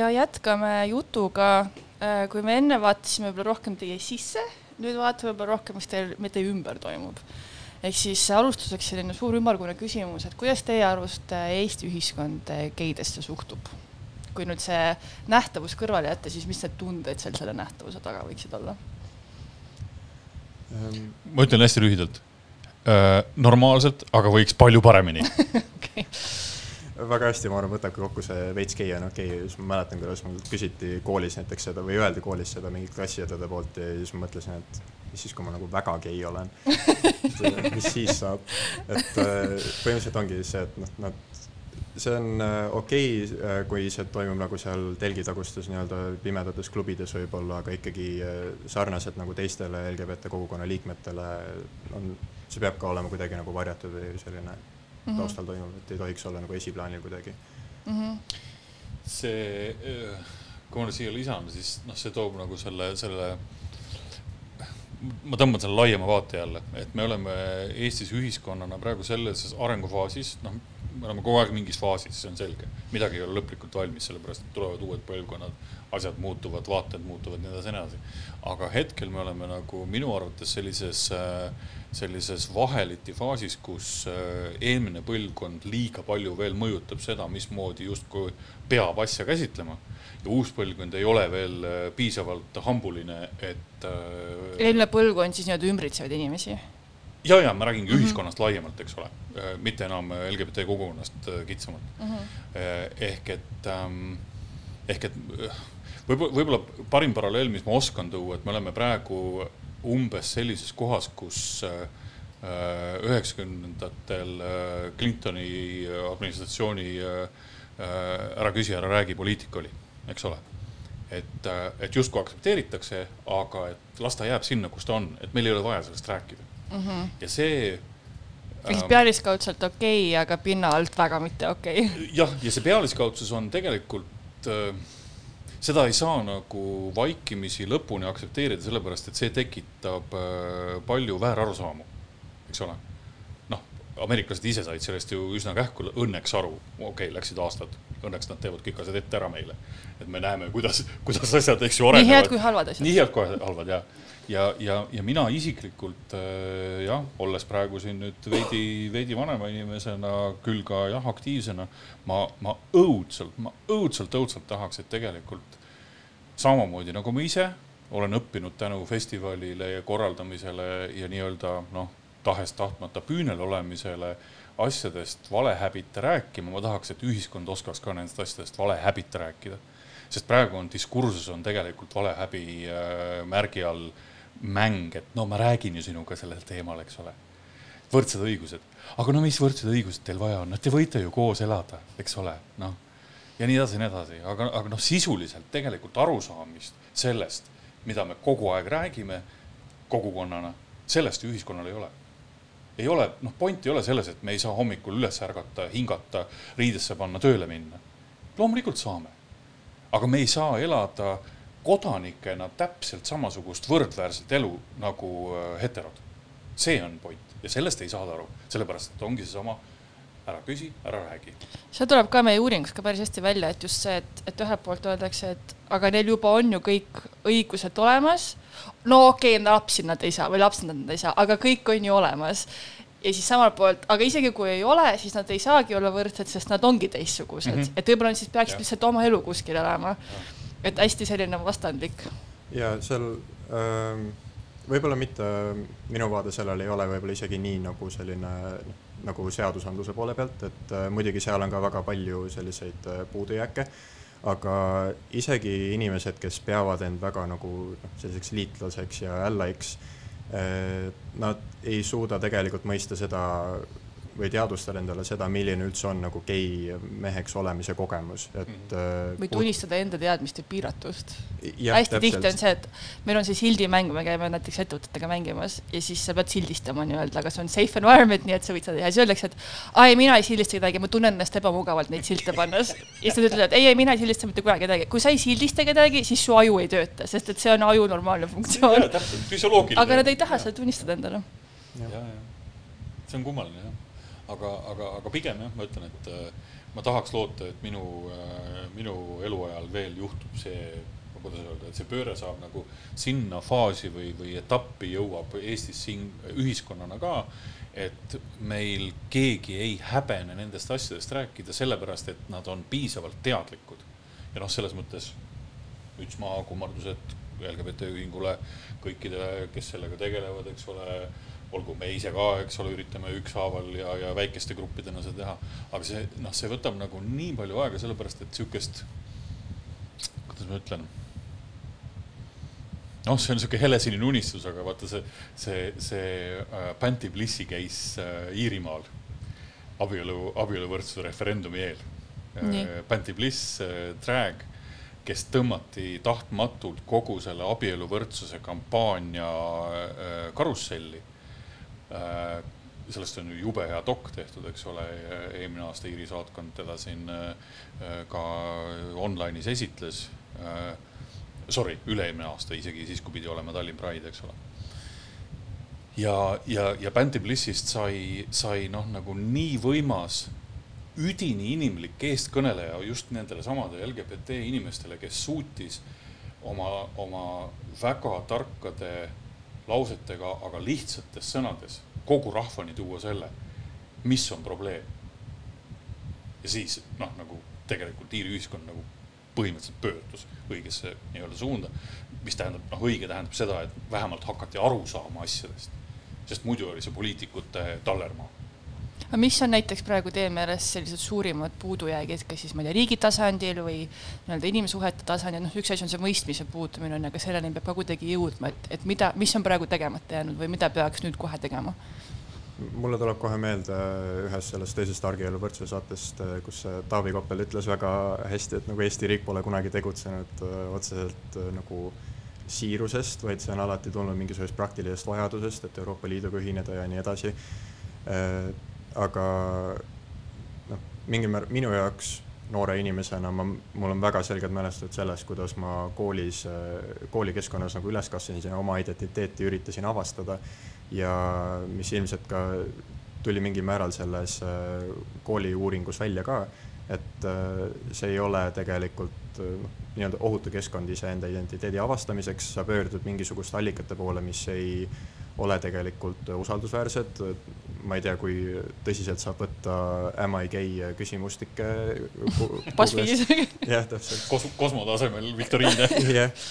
ja jätkame jutuga. kui me enne vaatasime võib-olla rohkem teie sisse, nüüd vaatame võib-olla rohkem, mis teil, mis teie ümber toimub. ehk siis alustuseks selline suur ümmargune küsimus, et kuidas teie arust äh, Eesti ühiskond äh, geidesse suhtub? kui nüüd see nähtavus kõrvale jätta, siis mis need tunded seal selle nähtavuse taga võiksid olla?
Ehm,
ma ütlen hästi lühidalt. normaalselt, aga võiks palju paremini.
okei,
väga hästi, ma arvan, võtabki kokku see veits gei on okei okay., siis ma mäletan, kuidas mul küsiti koolis näiteks seda või öeldi koolis seda mingit klassiõdede poolt ja siis ma mõtlesin, et mis siis, kui ma nagu väga gei olen mis siis saab, et äh, põhimõtteliselt ongi see, et noh, nad, see on äh, okei okay,, kui see toimub nagu seal telgitagustes nii-öelda pimedates klubides võib-olla, aga ikkagi äh, sarnaselt nagu teistele LGBT kogukonna liikmetele on, see peab ka olema kuidagi nagu varjatud või selline
Mhm.
taustal toimuv, et ei tohiks olla nagu esiplaanil kuidagi
Mhm.
see, kui ma nüüd siia lisan, siis noh, see toob nagu selle, selle, ma tõmban selle laiema vaate jälle, et me oleme Eestis ühiskonnana praegu selles arengufaasis, noh, me oleme kogu aeg mingis faasis, see on selge. midagi ei ole lõplikult valmis, sellepärast et tulevad uued põlvkonnad, asjad muutuvad, vaated muutuvad, nii edasi, nii edasi. aga hetkel me oleme nagu minu arvates sellises, sellises vaheliti faasis, kus äh, eelmine põlvkond liiga palju veel mõjutab seda, mismoodi justkui peab asja käsitlema. ja uus põlvkond ei ole veel äh, piisavalt hambuline, et äh,
eelmine põlvkond siis nii-öelda ümbritsevaid inimesi
ja, ja ma räägingi mm -hmm. ühiskonnast laiemalt, eks ole, mitte enam LGBT kogukonnast äh, kitsamalt
mm. -hmm.
ehk et, ehk et võib-olla, võib-olla parim paralleel, mis ma oskan tuua, et me oleme praegu umbes sellises kohas, kus äh, üheksakümnendatel Clintoni administratsiooni äh, ära küsi, ära räägi poliitika oli, eks ole. et, et justkui aktsepteeritakse, aga et las ta jääb sinna, kus ta on, et meil ei ole vaja sellest rääkida
Mm -hmm.
ja see
ehk siis
ähm,
pealiskaudselt okei okay,, aga pinna alt väga mitte okei okay..
jah, ja see pealiskaudsus on tegelikult äh,, seda ei saa nagu vaikimisi lõpuni aktsepteerida, sellepärast et see tekitab äh, palju väärarusaamu, eks ole. noh, ameeriklased ise said sellest ju üsna kähku õnneks aru, okei okay,, läksid aastad, õnneks nad teevad kõik asjad ette ära meile. et me näeme, kuidas, kuidas asjad, eks ju,
nii
arenevad
head kui halvad asjad.
nii head kui halvad ja, ja, ja, ja mina isiklikult äh, jah, olles praegu siin nüüd veidi, veidi vanema inimesena, küll ka jah, aktiivsena, ma, ma õudselt, ma õudselt, õudselt tahaks, et tegelikult samamoodi nagu ma ise olen õppinud tänu festivalile ja korraldamisele ja nii-öelda noh, tahes-tahtmata püünel olemisele asjadest valehäbite rääkima, ma tahaks, et ühiskond oskaks ka nendest asjadest valehäbite rääkida. Sest praegu on diskursus on tegelikult valehäbi äh, märgi all mäng, et no ma räägin ju sinuga sellel teemal, eks ole. võrdsed õigused, aga no mis võrdsed õigused teil vaja on, no te võite ju koos elada, eks ole, noh. ja nii edasi ja nii edasi, aga, aga noh, sisuliselt tegelikult arusaamist sellest, mida me kogu aeg räägime kogukonnana, sellest ju ühiskonnal ei ole ei ole, noh, point ei ole selles, et me ei saa hommikul üles ärgata, hingata, riidesse panna, tööle minna. loomulikult saame aga me ei saa elada kodanikena täpselt samasugust võrdväärset elu nagu äh, heterod. see on point ja sellest ei saada aru, sellepärast et ongi seesama ära küsi, ära räägi.
see tuleb ka meie uuringus ka päris hästi välja, et just see, et, et ühelt poolt öeldakse, et aga neil juba on ju kõik õigused olemas. no okei okay,, lapsi nad ei saa või lapsed nad ei saa, aga kõik on ju olemas. ja siis samalt poolt, aga isegi kui ei ole, siis nad ei saagi olla võrdsed, sest nad ongi teistsugused mm. -hmm. et võib-olla siis peaksid lihtsalt oma elu kuskil elama. Et hästi selline vastandlik.
ja seal ähm, võib-olla mitte, minu vaade sellele ei ole võib-olla isegi nii nagu selline nagu seadusandluse poole pealt, et äh, muidugi seal on ka väga palju selliseid äh, puudujääke, aga isegi inimesed, kes peavad end väga nagu noh, selliseks liitlaseks ja ally'ks äh,, nad ei suuda tegelikult mõista seda või teadvustada endale seda, milline üldse on nagu gei meheks olemise kogemus, et äh,
või tunnistada enda teadmiste piiratust. hästi tihti
täpselt.
on see, et meil on see sildimäng, me käime näiteks ettevõtetega mängimas ja siis sa pead sildistama nii-öelda, aga see on safe environment, nii et sa võid seda teha, siis öeldakse, et ai, mina ei sildista kedagi, ma tunnen ennast ebamugavalt neid silte pannes. ja siis nad ütlevad, ei, ei, mina ei sildista mitte kunagi kedagi, kui sa ei sildista kedagi, siis su aju ei tööta, sest et see on aju normaalne funktsioon. aga nad ei taha seda tunnistada endale.
ja, ja see on kummaline jah, aga, aga, aga pigem jah, ma ütlen, et äh, ma tahaks loota, et minu, minu eluajal veel juhtub see, kuidas öelda, et see pööre saab nagu sinna faasi või, või etappi jõuab Eestis siin ühiskonnana ka, et meil keegi ei häbene nendest asjadest rääkida, sellepärast et nad on piisavalt teadlikud. ja noh, selles mõttes müts maha kummardused LGBT ühingule, kõikidele, kes sellega tegelevad, eks ole olgu me ise ka, eks ole, üritame ükshaaval ja, ja väikeste gruppidena seda teha, aga see noh, see võtab nagu nii palju aega, sellepärast et sihukest, kuidas ma ütlen. noh, see on sihuke helesinine unistus, aga vaata see, see, see äh, Panti Blissi käis äh, Iirimaal abielu, abieluvõrdsuse referendumi eel äh,. Panti Bliss äh,, drag, kes tõmmati tahtmatult kogu selle abieluvõrdsuse kampaania äh, karusselli sellest on ju jube hea dok tehtud, eks ole, eelmine aasta Iiri saatkond teda siin äh, ka online'is esitles äh,. Sorry, üle-eelmine aasta isegi siis, kui pidi olema Tallinn Pride, eks ole. ja, ja, ja Bändi Blissist sai, sai noh, nagu nii võimas, üdini inimlik eestkõneleja just nendele samade LGBT inimestele, kes suutis oma, oma väga tarkade lausetega, aga lihtsates sõnades kogu rahvani tuua selle, mis on probleem. ja siis noh, nagu tegelikult Iiri ühiskond nagu põhimõtteliselt pöördus õigesse nii-öelda suunda, mis tähendab, noh, õige tähendab seda, et vähemalt hakati aru saama asjadest. sest muidu oli see poliitikute tallermaa.
Aga mis on näiteks praegu teie meelest sellised suurimad puudujäägid, kas siis ma ei tea, riigi tasandil või nii-öelda inimsuhete tasandil, noh, üks asi on see mõistmise puudumine on, aga selleni peab ka kuidagi jõudma, et, et mida, mis on praegu tegemata jäänud või mida peaks nüüd kohe tegema?
mulle tuleb kohe meelde ühest sellest teisest Argielu võrdsuse saatest, kus Taavi Koppel ütles väga hästi, et nagu Eesti riik pole kunagi tegutsenud öö, otseselt öö, nagu siirusest, vaid see on alati tulnud mingisugusest praktilisest vajadusest, et Euroopa Liiduga ühineda ja nii edasi. Aga noh, mingil määral minu jaoks noore inimesena ma, mul on väga selged mälestused sellest, kuidas ma koolis, koolikeskkonnas nagu üles kasvasin ja oma identiteeti üritasin avastada ja mis ilmselt ka tuli mingil määral selles äh, kooliuuringus välja ka, et äh, see ei ole tegelikult äh, noh, nii-öelda ohutu keskkond iseenda identiteedi avastamiseks, sa pöördud mingisuguste allikate poole, mis ei ole tegelikult usaldusväärsed, ma ei tea, kui tõsiselt saab võtta am I gay küsimustikke. Jah, täpselt.
Kos-, kosmo tasemel viktoriine.
jah,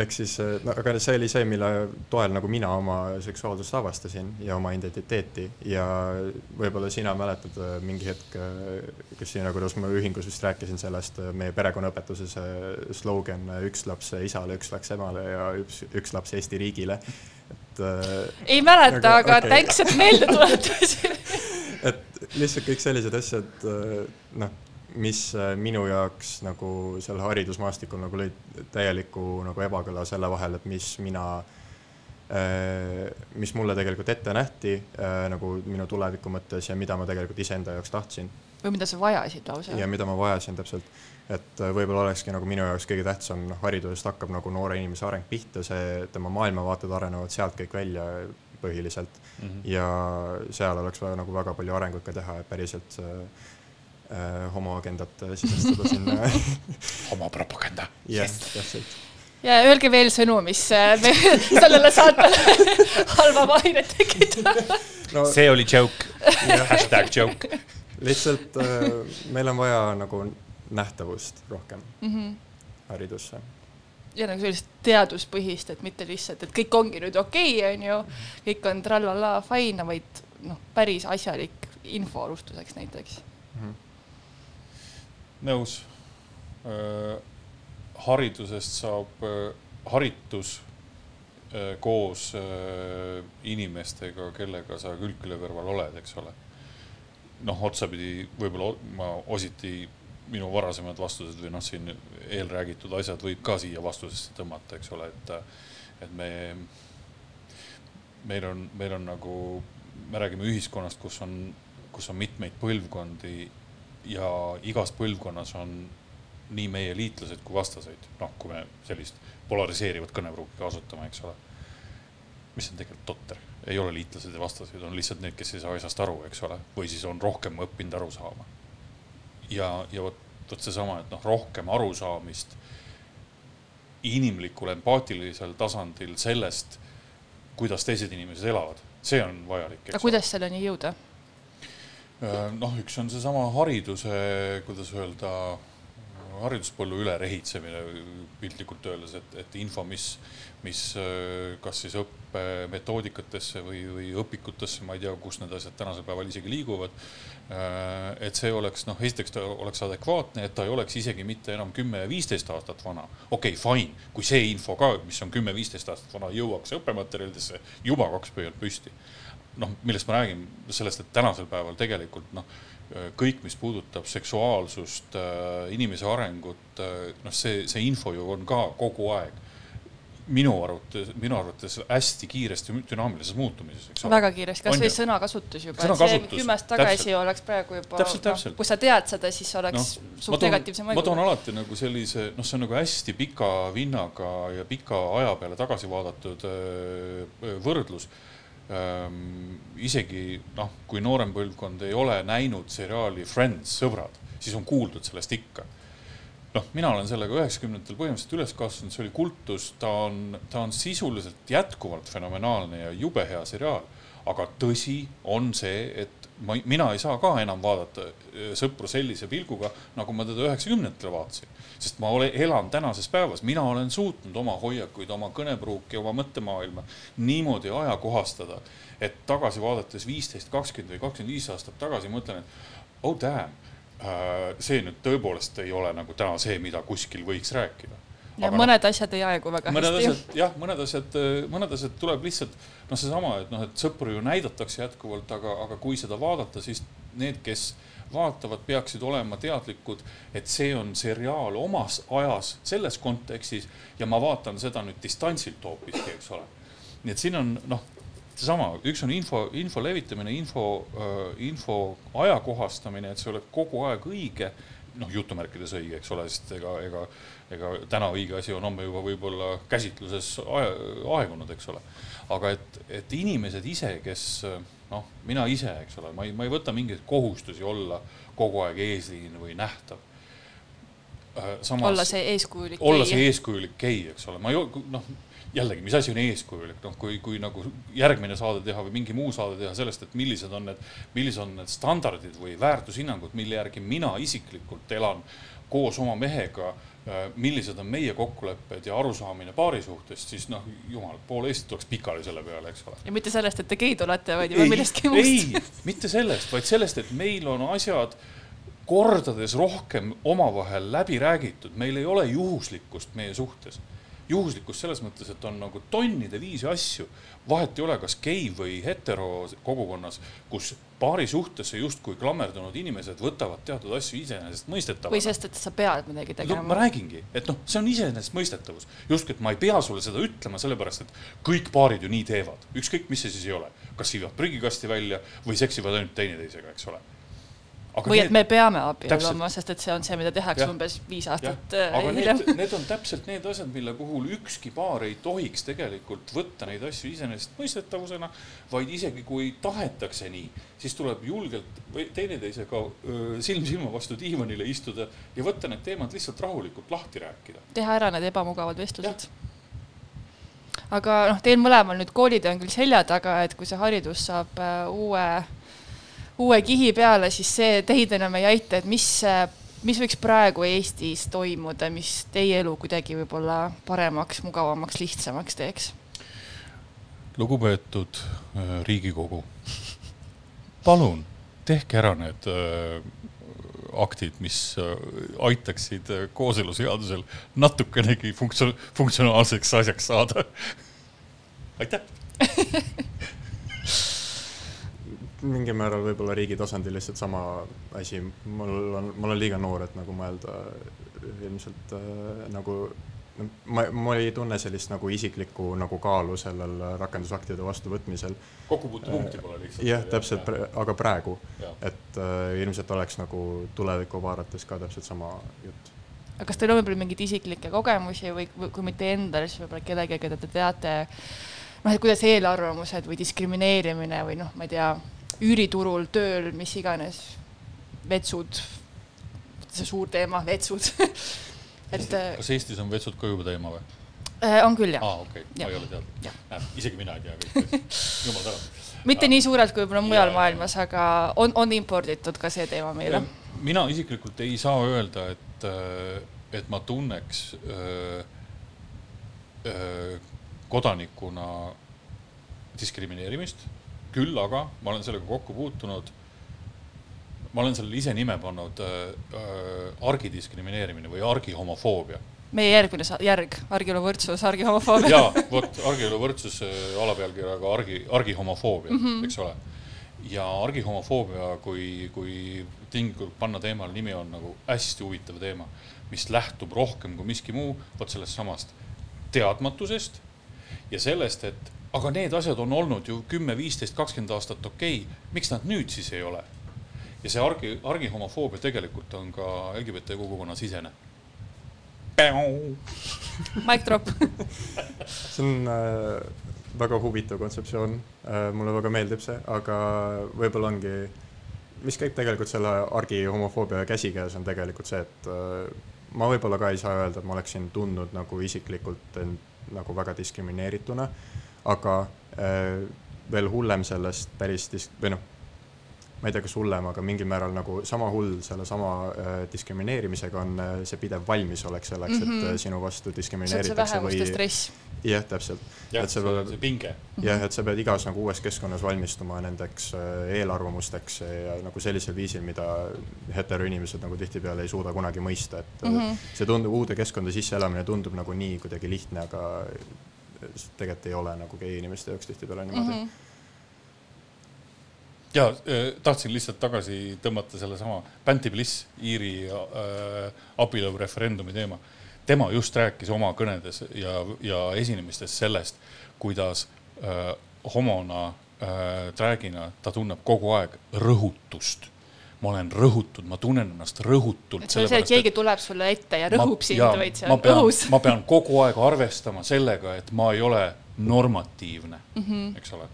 ehk siis no aga see oli see, mille toel nagu mina oma seksuaalsust avastasin ja oma identiteeti. Ja võib-olla sina mäletad äh, mingi hetk, Kristina, kuidas ma ühingus vist rääkisin sellest äh, meie perekonnaõpetuse slogan äh, üks laps isale, üks laps emale ja üks, üks laps Eesti riigile, et äh,
ei mäleta,
Aga-
aga
okei.
thanks, et meelde tuletasid.
et lihtsalt kõik sellised asjad, noh, mis äh, minu jaoks nagu seal haridusmaastikul nagu lõid täieliku nagu ebakõla selle vahel, et mis mina, mis mulle tegelikult ette nähti äh, nagu minu tuleviku mõttes ja mida ma tegelikult iseenda jaoks tahtsin
või mida sa vajasid lausa
ja. mida ma vajasin täpselt. et äh, võib-olla olekski nagu minu jaoks kõige tähtsam, noh, haridusest hakkab nagu noore inimese areng pihta, see, tema maailmavaated arenevad sealt kõik välja põhiliselt mm. -hmm. ja seal oleks vaja nagu väga palju arengut ka teha, et päriselt äh, äh, homoagendat sisestada sinna.
homopropaganda.
jah, täpselt.
ja öelge veel sõnu, mis äh, sellele saatele halva mainet tekitab.
no
see oli joke, hashtag joke.
Lihtsalt äh, meil on vaja nagu nähtavust rohkem
Mhm.
haridusse.
ja nagu sellist teaduspõhist, et mitte lihtsalt, et kõik ongi nüüd okei okay,, onju, kõik on trallala fine, vaid noh, päris asjalik info alustuseks näiteks.
nõus. haridusest saab haritus öö, koos öö, inimestega, kellega sa külg külje kõrval oled, eks ole. noh, otsapidi võib-olla ma ositi minu varasemad vastused või noh, siin eelräägitud asjad võib ka siia vastusesse tõmmata, eks ole, et, et me, meil on, meil on nagu, me räägime ühiskonnast, kus on, kus on mitmeid põlvkondi ja igas põlvkonnas on nii meie liitlased kui vastaseid, noh, kui me sellist polariseerivat kõnepruuki kasutame, eks ole. mis on tegelikult totter, ei ole liitlased ja vastased, on lihtsalt need, kes ei saa asjast aru, eks ole, või siis on rohkem õppinud aru saama. ja, ja vot, vot seesama, et noh, rohkem arusaamist inimlikul empaatilisel tasandil sellest, kuidas teised inimesed elavad, see on vajalik.
aga kuidas selleni jõuda?
noh, üks on seesama hariduse, kuidas öelda, hariduspõllu ülerehitsemine piltlikult öeldes, et, et info, mis, mis äh, kas siis õppemetoodikatesse või, või õpikutesse, ma ei tea, kus need asjad tänasel päeval isegi liiguvad. et see oleks noh, esiteks ta oleks adekvaatne, et ta ei oleks isegi mitte enam kümme ja viisteist aastat vana. okei okay,, fine, kui see info ka, mis on kümme-viisteist aastat vana, jõuaks õppematerjalidesse juba kaks pöialt püsti noh, millest ma räägin, sellest, et tänasel päeval tegelikult noh, kõik, mis puudutab seksuaalsust, inimese arengut, noh, see, see info ju on ka kogu aeg minu arvates, minu arvates hästi kiiresti dünaamilises muutumises, eks ole.
väga kiiresti, kasvõi sõnakasutus juba, et see kümme aastat tagasi
täpselt.
oleks praegu juba noh kui sa tead seda, siis oleks no, suht negatiivse
ma toon
mõjuga.
alati nagu sellise, noh, see on nagu hästi pika vinnaga ja pika aja peale tagasi vaadatud võrdlus. Isegi noh, kui noorem põlvkond ei ole näinud seriaali Friends, sõbrad, siis on kuuldud sellest ikka noh, mina olen sellega üheksakümnendatel põhimõtteliselt üles kasvanud, see oli kultus, ta on, ta on sisuliselt jätkuvalt fenomenaalne ja jube hea seriaal. aga tõsi on see, et ma, mina ei saa ka enam vaadata öö, sõpru sellise pilguga, nagu ma teda üheksakümnendatel vaatasin. Sest ma olen, elan tänases päevas, mina olen suutnud oma hoiakuid, oma kõnepruuki, oma mõttemaailma niimoodi ajakohastada, et tagasi vaadates viisteist, kakskümmend või kakskümmend viis aastat tagasi mõtlen, et oh damn Äh, see nüüd tõepoolest ei ole nagu täna see, mida kuskil võiks rääkida.
ja mõned asjad ei aegu väga
mõned
hästi.
jah, mõned asjad, mõned asjad tuleb lihtsalt noh, seesama, et noh, et sõpru ju näidatakse jätkuvalt, aga, aga kui seda vaadata, siis need, kes vaatavad, peaksid olema teadlikud, et see on seriaal omas ajas selles kontekstis ja ma vaatan seda nüüd distantsilt hoopiski, eks ole. nii et siin on noh, seesama, üks on info, info levitamine, info, info ajakohastamine, et see oleks kogu aeg õige, noh, jutumärkides õige, eks ole, sest ega, ega, ega täna õige asi on homme juba võib-olla käsitluses ae- aegunud, eks ole. aga et, et inimesed ise, kes noh, mina ise, eks ole, ma ei, ma ei võta mingeid kohustusi olla kogu aeg eesliin või nähtav.
olla see eeskujulik.
olla see eeskujulik gei, eks ole, ma ei, noh, jällegi, mis asi on eeskujulik, noh, kui, kui nagu järgmine saade teha või mingi muu saade teha sellest, et millised on need, millised on need standardid või väärtushinnangud, mille järgi mina isiklikult elan koos oma mehega, millised on meie kokkulepped ja arusaamine paari suhtest, siis noh, jumal, pool Eestit tuleks pikali selle peale, eks ole.
ja mitte sellest, et te geid olete, vaid juba millestki muust.
ei, mitte sellest, vaid sellest, et meil on asjad kordades rohkem omavahel läbi räägitud, meil ei ole juhuslikkust meie suhtes. Juhuslikkust selles mõttes, et on nagu tonnide viisi asju, vahet ei ole, kas gei või hetero kogukonnas, kus paari suhtesse justkui klammerdunud inimesed võtavad teatud asju
või
iseenesestmõistetavana.
sest, et sa pead midagi
no ma
tegema.
räägingi, et noh, see on iseenesestmõistetavus, justkui, et ma ei pea sulle seda ütlema, sellepärast et kõik paarid ju nii teevad, ükskõik, mis see siis ei ole, kas viivad prügikasti välja või seksivad ainult teineteisega, eks ole.
Või et me peame
Täpselt.
abielluma, sest et see on see, mida tehakse
Jah.
umbes viis aastat äh,
aga
hiljem.
need, need on täpselt need asjad, mille puhul ükski paar ei tohiks tegelikult võtta neid asju iseenesestmõistetavusena, vaid isegi kui tahetakse nii, siis tuleb julgelt või teineteisega silm silma vastu diivanile istuda ja võtta need teemad lihtsalt rahulikult lahti rääkida.
teha ära need ebamugavad vestlused. aga noh, teil mõlemal nüüd koolid on küll selja taga, et kui see haridus saab äh, uue, kihi peale, siis see teid enam ei aita, et mis, mis võiks praegu Eestis toimuda, mis teie elu kuidagi võib-olla paremaks, mugavamaks, lihtsamaks teeks?
lugupeetud äh, Riigikogu, palun tehke ära need äh, aktid, mis äh, aitaksid kooseluseadusel natukenegi funktsioon, funktsionaalseks asjaks saada. aitäh.
mingil määral võib-olla riigi tasandil lihtsalt sama asi, mul on, ma olen liiga noor, et nagu mõelda ilmselt äh, nagu noh, ma, ma ei tunne sellist nagu isiklikku nagu kaalu sellel rakendusaktide vastuvõtmisel.
kokkupuutepunkti pole lihtsalt.
jah, täpselt, aga praegu, et äh, ilmselt oleks nagu tulevikku vaadates ka täpselt sama jutt.
aga kas teil on võib-olla mingeid isiklikke kogemusi või, või kui mitte endal, siis võib-olla kellegagi, keda te teate, noh, et kuidas eelarvamused või diskrimineerimine või noh, ma ei tea, üüriturul, tööl, mis iganes, vetsud, see suur teema, vetsud et äh,
kas Eestis on vetsud ka juba teema või?
on küll jah
aa, okei okay., ma ei ole teadnud äh,. isegi mina ei tea kõike, jumal tänatud.
mitte nii suurelt kui võib-olla mujal
Jaa.
maailmas, aga on, on imporditud ka see teema meile.
mina isiklikult ei saa öelda, et, et ma tunneks öö, öö, kodanikuna diskrimineerimist, küll aga ma olen sellega kokku puutunud. ma olen sellele ise nime pannud öö, öö, argidiskrimineerimine või argihomofoobia
meie järgmine järg, argielu võrdsus, argihomofoobia.
jaa, vot argielu võrdsus äh, alapealkirjaga argi, argihomofoobia mm, -hmm. eks ole. ja argihomofoobia, kui, kui tinglikult panna teemale nimi, on nagu hästi huvitav teema, mis lähtub rohkem kui miski muu vot sellest samast teadmatusest ja sellest, et aga need asjad on olnud ju kümme, viisteist, kakskümmend aastat okei okay., miks nad nüüd siis ei ole? ja see argi, argihomofoobia tegelikult on ka LGBT kogukonna sisene.
Mic drop.
see on äh, väga huvitav kontseptsioon äh,, mulle väga meeldib see, aga võib-olla ongi, mis käib tegelikult selle argi homofoobia käsikäes, on tegelikult see, et äh, ma võib-olla ka ei saa öelda, et ma oleksin tundnud nagu isiklikult end nagu väga diskrimineerituna, aga äh, veel hullem sellest päris dis-, või noh, ma ei tea, kas hullem, aga mingil määral nagu sama hull sellesama äh, diskrimineerimisega on äh, see pidev valmisolek selleks mm, -hmm. et
Mhm.
äh, sinu vastu
on
diskrimineeritakse või jah, täpselt.
jah,
Et
see
peab-
see pinge
jah, et sa pead igas nagu uues keskkonnas valmistuma nendeks äh, eelarvamusteks ja nagu sellisel viisil, mida heteroinimesed nagu tihtipeale ei suuda kunagi mõista, et mm
Mhm.
-hmm. see tundub, uude keskkonda sisseelamine tundub nagu nii kuidagi lihtne, aga tegelikult ei ole nagu gei inimeste jaoks tihtipeale niimoodi mm. -hmm.
ja äh, tahtsin lihtsalt tagasi tõmmata sellesama Banti Bliss, Iiri äh, abielureferendumi teema. tema just rääkis oma kõnedes ja, ja esinemistes sellest, kuidas äh, homona äh,, träägina ta tunneb kogu aeg rõhutust. Ma olen rõhutud, ma tunnen ennast rõhutult.
et see on see, et keegi tuleb sulle ette ja rõhub sind, vaid see
ma
on
pean,
õhus.
ma pean kogu aeg arvestama sellega, et ma ei ole normatiivne mm. -hmm. eks ole.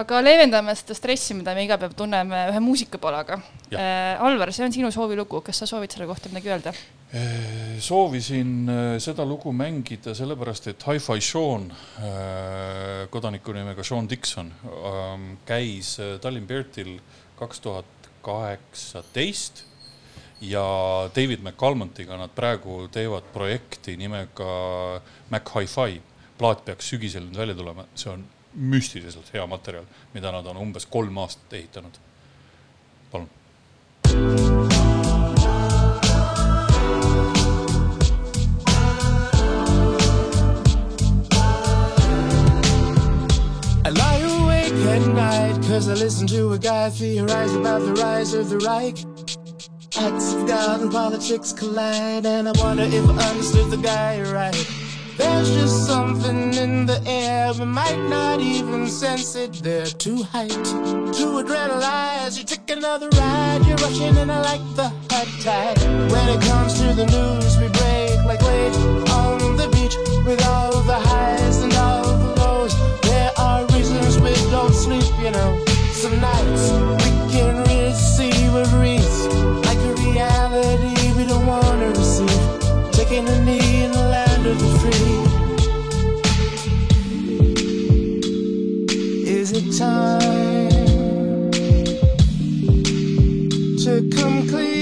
aga leevendame seda stressi, mida me iga päev tunneme ühe muusikapalaga äh,. Alvar, see on sinu soovilugu, kas sa soovid selle kohta midagi öelda?
Eh, soovisin eh, seda lugu mängida sellepärast, et Hi-Fi Sean, kodaniku nimega Sean Dixon, käis eh, Tallinn Bertil kaks tuhat kaheksateist ja David McCalmontiga nad praegu teevad projekti nimega Mac Hi-Fi. plaat peaks sügisel nüüd välja tulema, see on müstiliselt hea materjal, mida nad on umbes kolm aastat ehitanud. palun.
I listen to a guy theorize about the rise of the Reich. Acts of God and politics collide, and I wonder if I understood the guy right. There's just something in the air, we might not even sense it. They're too hyped, too adrenalized. You take another ride, you're rushing, and I like the hot tide. When it comes to the news, we break like waves on the beach with all the highs and all the lows. There are reasons we don't sleep, you know. Nights we can receive a breeze like a reality we don't want to receive. Taking a knee in the land of the free. Is it time to come clean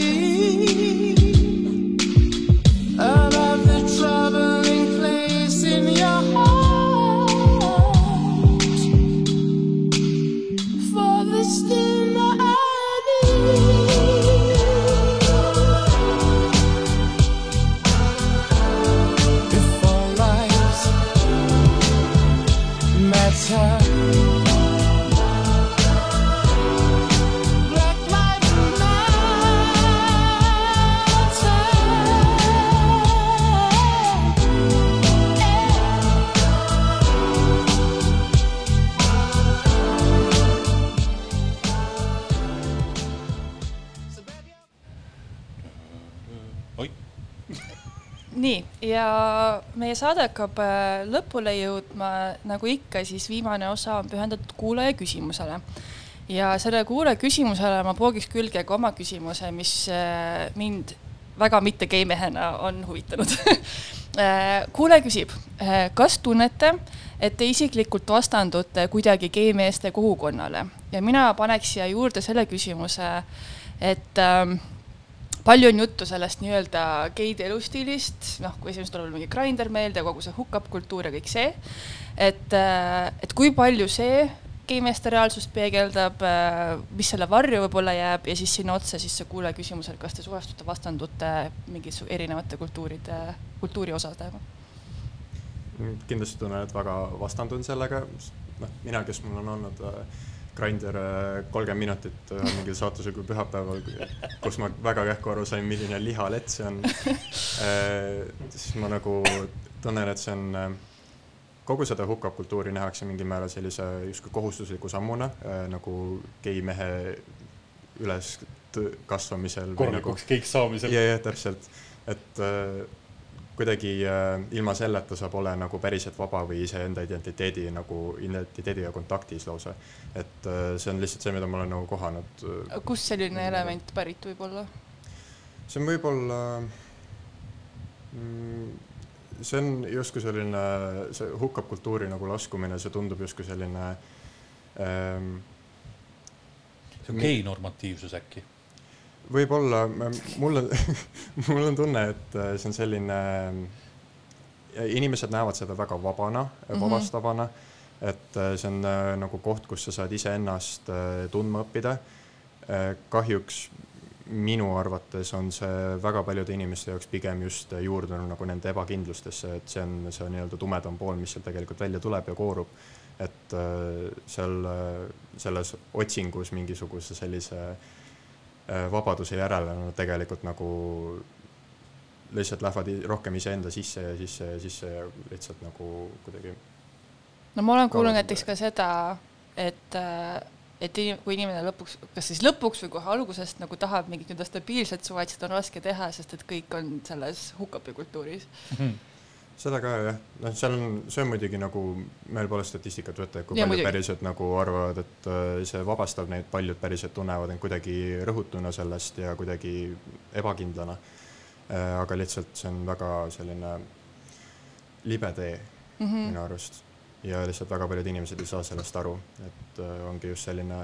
nii, ja meie saade hakkab äh, lõpule jõudma, nagu ikka, siis viimane osa on pühendatud kuulaja küsimusele. ja selle kuulaja küsimusele ma poogiks külge ka oma küsimuse, mis äh, mind väga mitte geimehena on huvitanud. kuulaja küsib, kas tunnete, et te isiklikult vastandute kuidagi geimeeste kogukonnale ja mina paneks siia juurde selle küsimuse, et ähm, palju on juttu sellest nii-öelda geide elustiilist, noh, kui esimesel tuleb mingi grinder meelde, kogu see hookup kultuur ja kõik see, et, et kui palju see geimeeste reaalsust peegeldab, mis selle varju võib-olla jääb ja siis sinna otsa siis see kuulaja küsimus, et kas te suhestute, vastandute mingite erinevate kultuuride, kultuuri osadega?
kindlasti tunnen, et väga vastandun sellega, noh, mina, kes mul on olnud äh, Grindr kolmkümmend minutit äh, mingil saatusega pühapäeval, kus ma väga kähku aru sain, milline lihalett see on äh,. siis ma nagu tunnen, et see on äh, kogu seda hukap kultuuri nähakse mingil määral sellise justkui kohustusliku sammuna äh, nagu gei mehe üles kasvamisel.
korralikuks keiks saamisel.
ja, ja täpselt, et äh, kuidagi äh, ilma selleta sa pole nagu päriselt vaba või iseenda identiteedi nagu identiteediga kontaktis lausa. et äh, see on lihtsalt see, mida ma olen nagu kohanud.
kust selline element pärit võib olla?
see on võib-olla mm, see on justkui selline, see hukkab kultuuri nagu laskumine, see tundub justkui selline ähm,
see on geinormatiivsus äkki.
võib-olla, mul on, mul on tunne, et äh, see on selline, inimesed näevad seda väga vabana mm,
Mhm.
-hmm. vabastavana, et äh, see on äh, nagu koht, kus sa saad iseennast äh, tundma õppida. kahjuks minu arvates on see väga paljude inimeste jaoks pigem just juurdunud nagu nende ebakindlustesse, et see on see nii-öelda tumedam pool, mis seal tegelikult välja tuleb ja koorub. et äh, seal äh, selles otsingus mingisuguse sellise äh, vabaduse järele nad tegelikult nagu lihtsalt lähevad rohkem iseenda sisse ja sisse ja sisse ja lihtsalt nagu kuidagi
no ma olen kuulnud näiteks ka seda, et, et inim- kui inimene lõpuks, kas siis lõpuks või kohe algusest nagu tahab mingit nii-öelda stabiilset suhet, seda on raske teha, sest et kõik on selles hukapi kultuuris.
Seda ka jah, noh, seal on, see on muidugi nagu, meil pole statistikat võtta, et kui
Jaa,
paljud
muidugi.
päriselt nagu arvavad, et äh, see vabastab neid, paljud päriselt tunnevad end kuidagi rõhutuna sellest ja kuidagi ebakindlana. aga lihtsalt see on väga selline libe tee mm. -hmm. minu arust ja lihtsalt väga paljud inimesed ei saa sellest aru, et äh, ongi just selline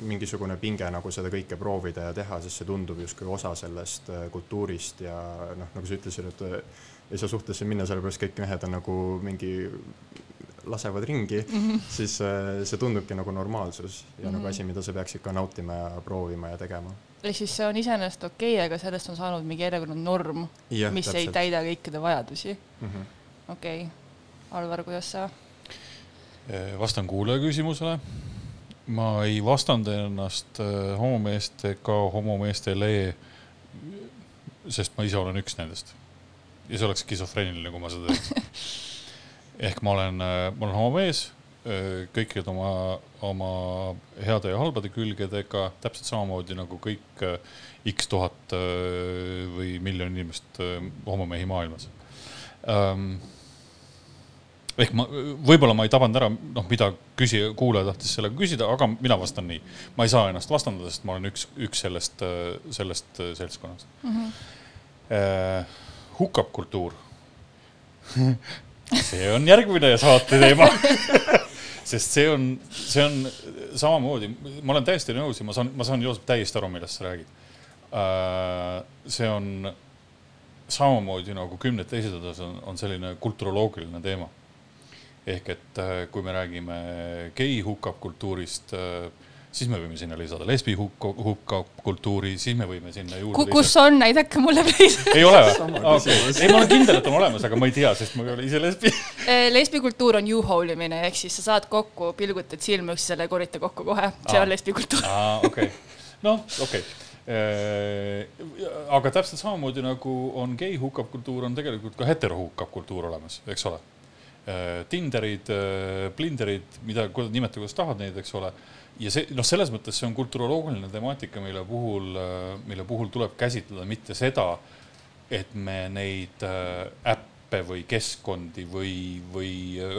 mingisugune pinge nagu seda kõike proovida ja teha, sest see tundub justkui osa sellest äh, kultuurist ja noh, nagu sa ütlesid, et äh, ei saa suhtesse minna, sellepärast kõik mehed on nagu mingi, lasevad ringi mm, -hmm. siis äh, see tundubki nagu normaalsus ja mm -hmm. nagu asi, mida sa peaksid ka nautima ja proovima ja tegema.
ehk siis see on iseenesest okei okay,, aga sellest on saanud mingi järjekordne norm, mis ei
täpselt.
täida kõikide vajadusi.
mm. -hmm.
okei okay., Alvar, kuidas sa?
vastan kuulaja küsimusele. ma ei vastanda ennast äh, homomeeste ega homomeestele, sest ma ise olen üks nendest. Ja see oleks skisofreeniline, kui ma seda teeks. ehk ma olen, ma olen homomees kõikide oma, oma heade ja halbade külgedega, täpselt samamoodi nagu kõik äh, X tuhat äh, või miljon inimest äh, homomehi maailmas ähm,. ehk ma, võib-olla ma ei tabanud ära, noh, mida küsija, kuulaja tahtis sellega küsida, aga mina vastan nii. ma ei saa ennast vastandada, sest ma olen üks, üks sellest, sellest äh, seltskonnast mm. -hmm. Hukkab kultuur. see on järgmine saate teema sest see on, see on samamoodi, ma olen täiesti nõus ja ma saan, ma saan Joosep täiesti aru, millest sa räägid. see on samamoodi nagu kümned teised osas on, on selline kulturoloogiline teema. ehk et äh, kui me räägime gei hukab kultuurist, siis me võime sinna lisada lesbi hukka, hukab kultuuri, siis me võime sinna juurde
kus on, näidake mulle please.
ei ole või? ei ma olen kindel, et on olemas, aga ma ei tea, sest ma ei ole ise lesbi.
lesbikultuur on you-hole imine, ehk siis sa saad kokku, pilgutad silma üksteisele korite kokku kohe, see on lesbikultuur.
aa, okei, noh, okei. aga täpselt samamoodi nagu on gei hukab kultuur, on tegelikult ka hetero hukab kultuur olemas, eks ole. Tinderid, Blinderid, mida, nimeta kuidas tahad neid, eks ole. Ja see, noh, selles mõttes see on kulturoloogiline temaatika, mille puhul, mille puhul tuleb käsitleda mitte seda, et me neid äh, äppe või keskkondi või, või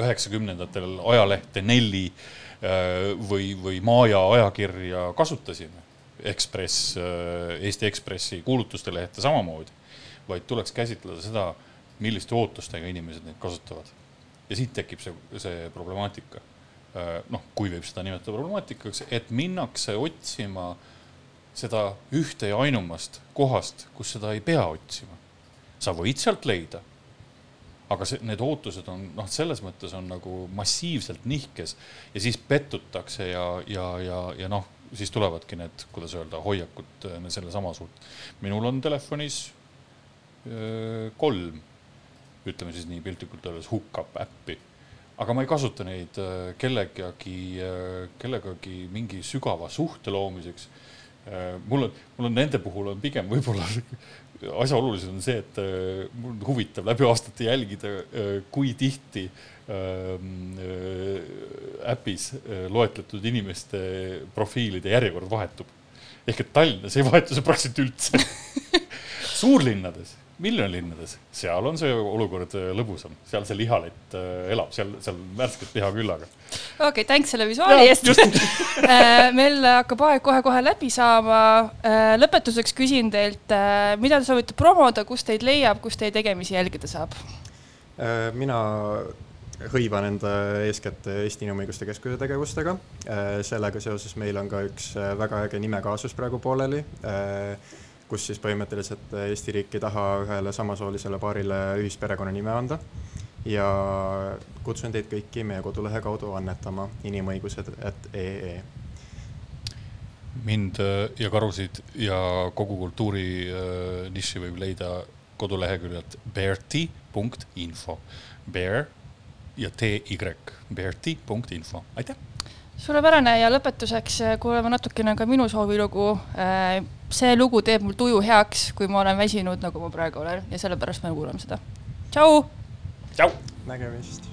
üheksakümnendatel ajalehte Nelli äh, või, või Maja ajakirja kasutasime. Ekspress, Eesti Ekspressi kuulutuste lehte samamoodi, vaid tuleks käsitleda seda, milliste ootustega inimesed neid kasutavad. ja siit tekib see, see problemaatika noh, kui võib seda nimetada problemaatikaks, et minnakse otsima seda ühte ja ainumast kohast, kus seda ei pea otsima. sa võid sealt leida, aga see, need ootused on noh, selles mõttes on nagu massiivselt nihkes ja siis pettutakse ja, ja, ja, ja noh, siis tulevadki need, kuidas öelda, hoiakud äh, sellesama suurt. minul on telefonis öö, kolm, ütleme siis nii piltlikult öeldes hookup äppi aga ma ei kasuta neid äh, kellegagi, kellegagi mingi sügava suhte loomiseks. mul on, mul on nende puhul on pigem võib-olla asja olulisem on see, et äh, mul on huvitav läbi aastate jälgida, kui tihti ähm, äh, äpis äh, loetletud inimeste profiilide järjekord vahetub. ehk et Tallinnas ei vahetu see praktiliselt üldse. suurlinnades, miljonilinnades, seal on see olukord äh, lõbusam, seal see lihalett äh, elab, seal, seal värsket liha küllaga.
okei okay,, thanks selle visuaali eest. meil hakkab aeg kohe-kohe läbi saama. lõpetuseks küsin teilt, mida te soovite promoda, kus teid leiab, kus teie tegemisi jälgida saab?
Äh, mina hõivan enda eeskätt Eesti Inimõiguste Keskuse tegevustega. sellega seoses meil on ka üks äh, väga äge nimekaasus praegu pooleli, kus siis põhimõtteliselt Eesti riik ei taha ühele samasoolisele paarile ühisperekonna nime anda. ja kutsun teid kõiki meie kodulehe kaudu annetama inimõigused, et ee.
mind äh, ja karusid ja kogu kultuuri äh, nišši võib leida koduleheküljelt bearti.info. Bear ja TY, bearti.info, aitäh.
Suurepärane ja lõpetuseks äh, kuulame natukene ka minu soovilugu. see lugu teeb mul tuju heaks, kui ma olen väsinud, nagu ma praegu olen ja sellepärast me kuulame seda. tšau.
tšau.
nägemist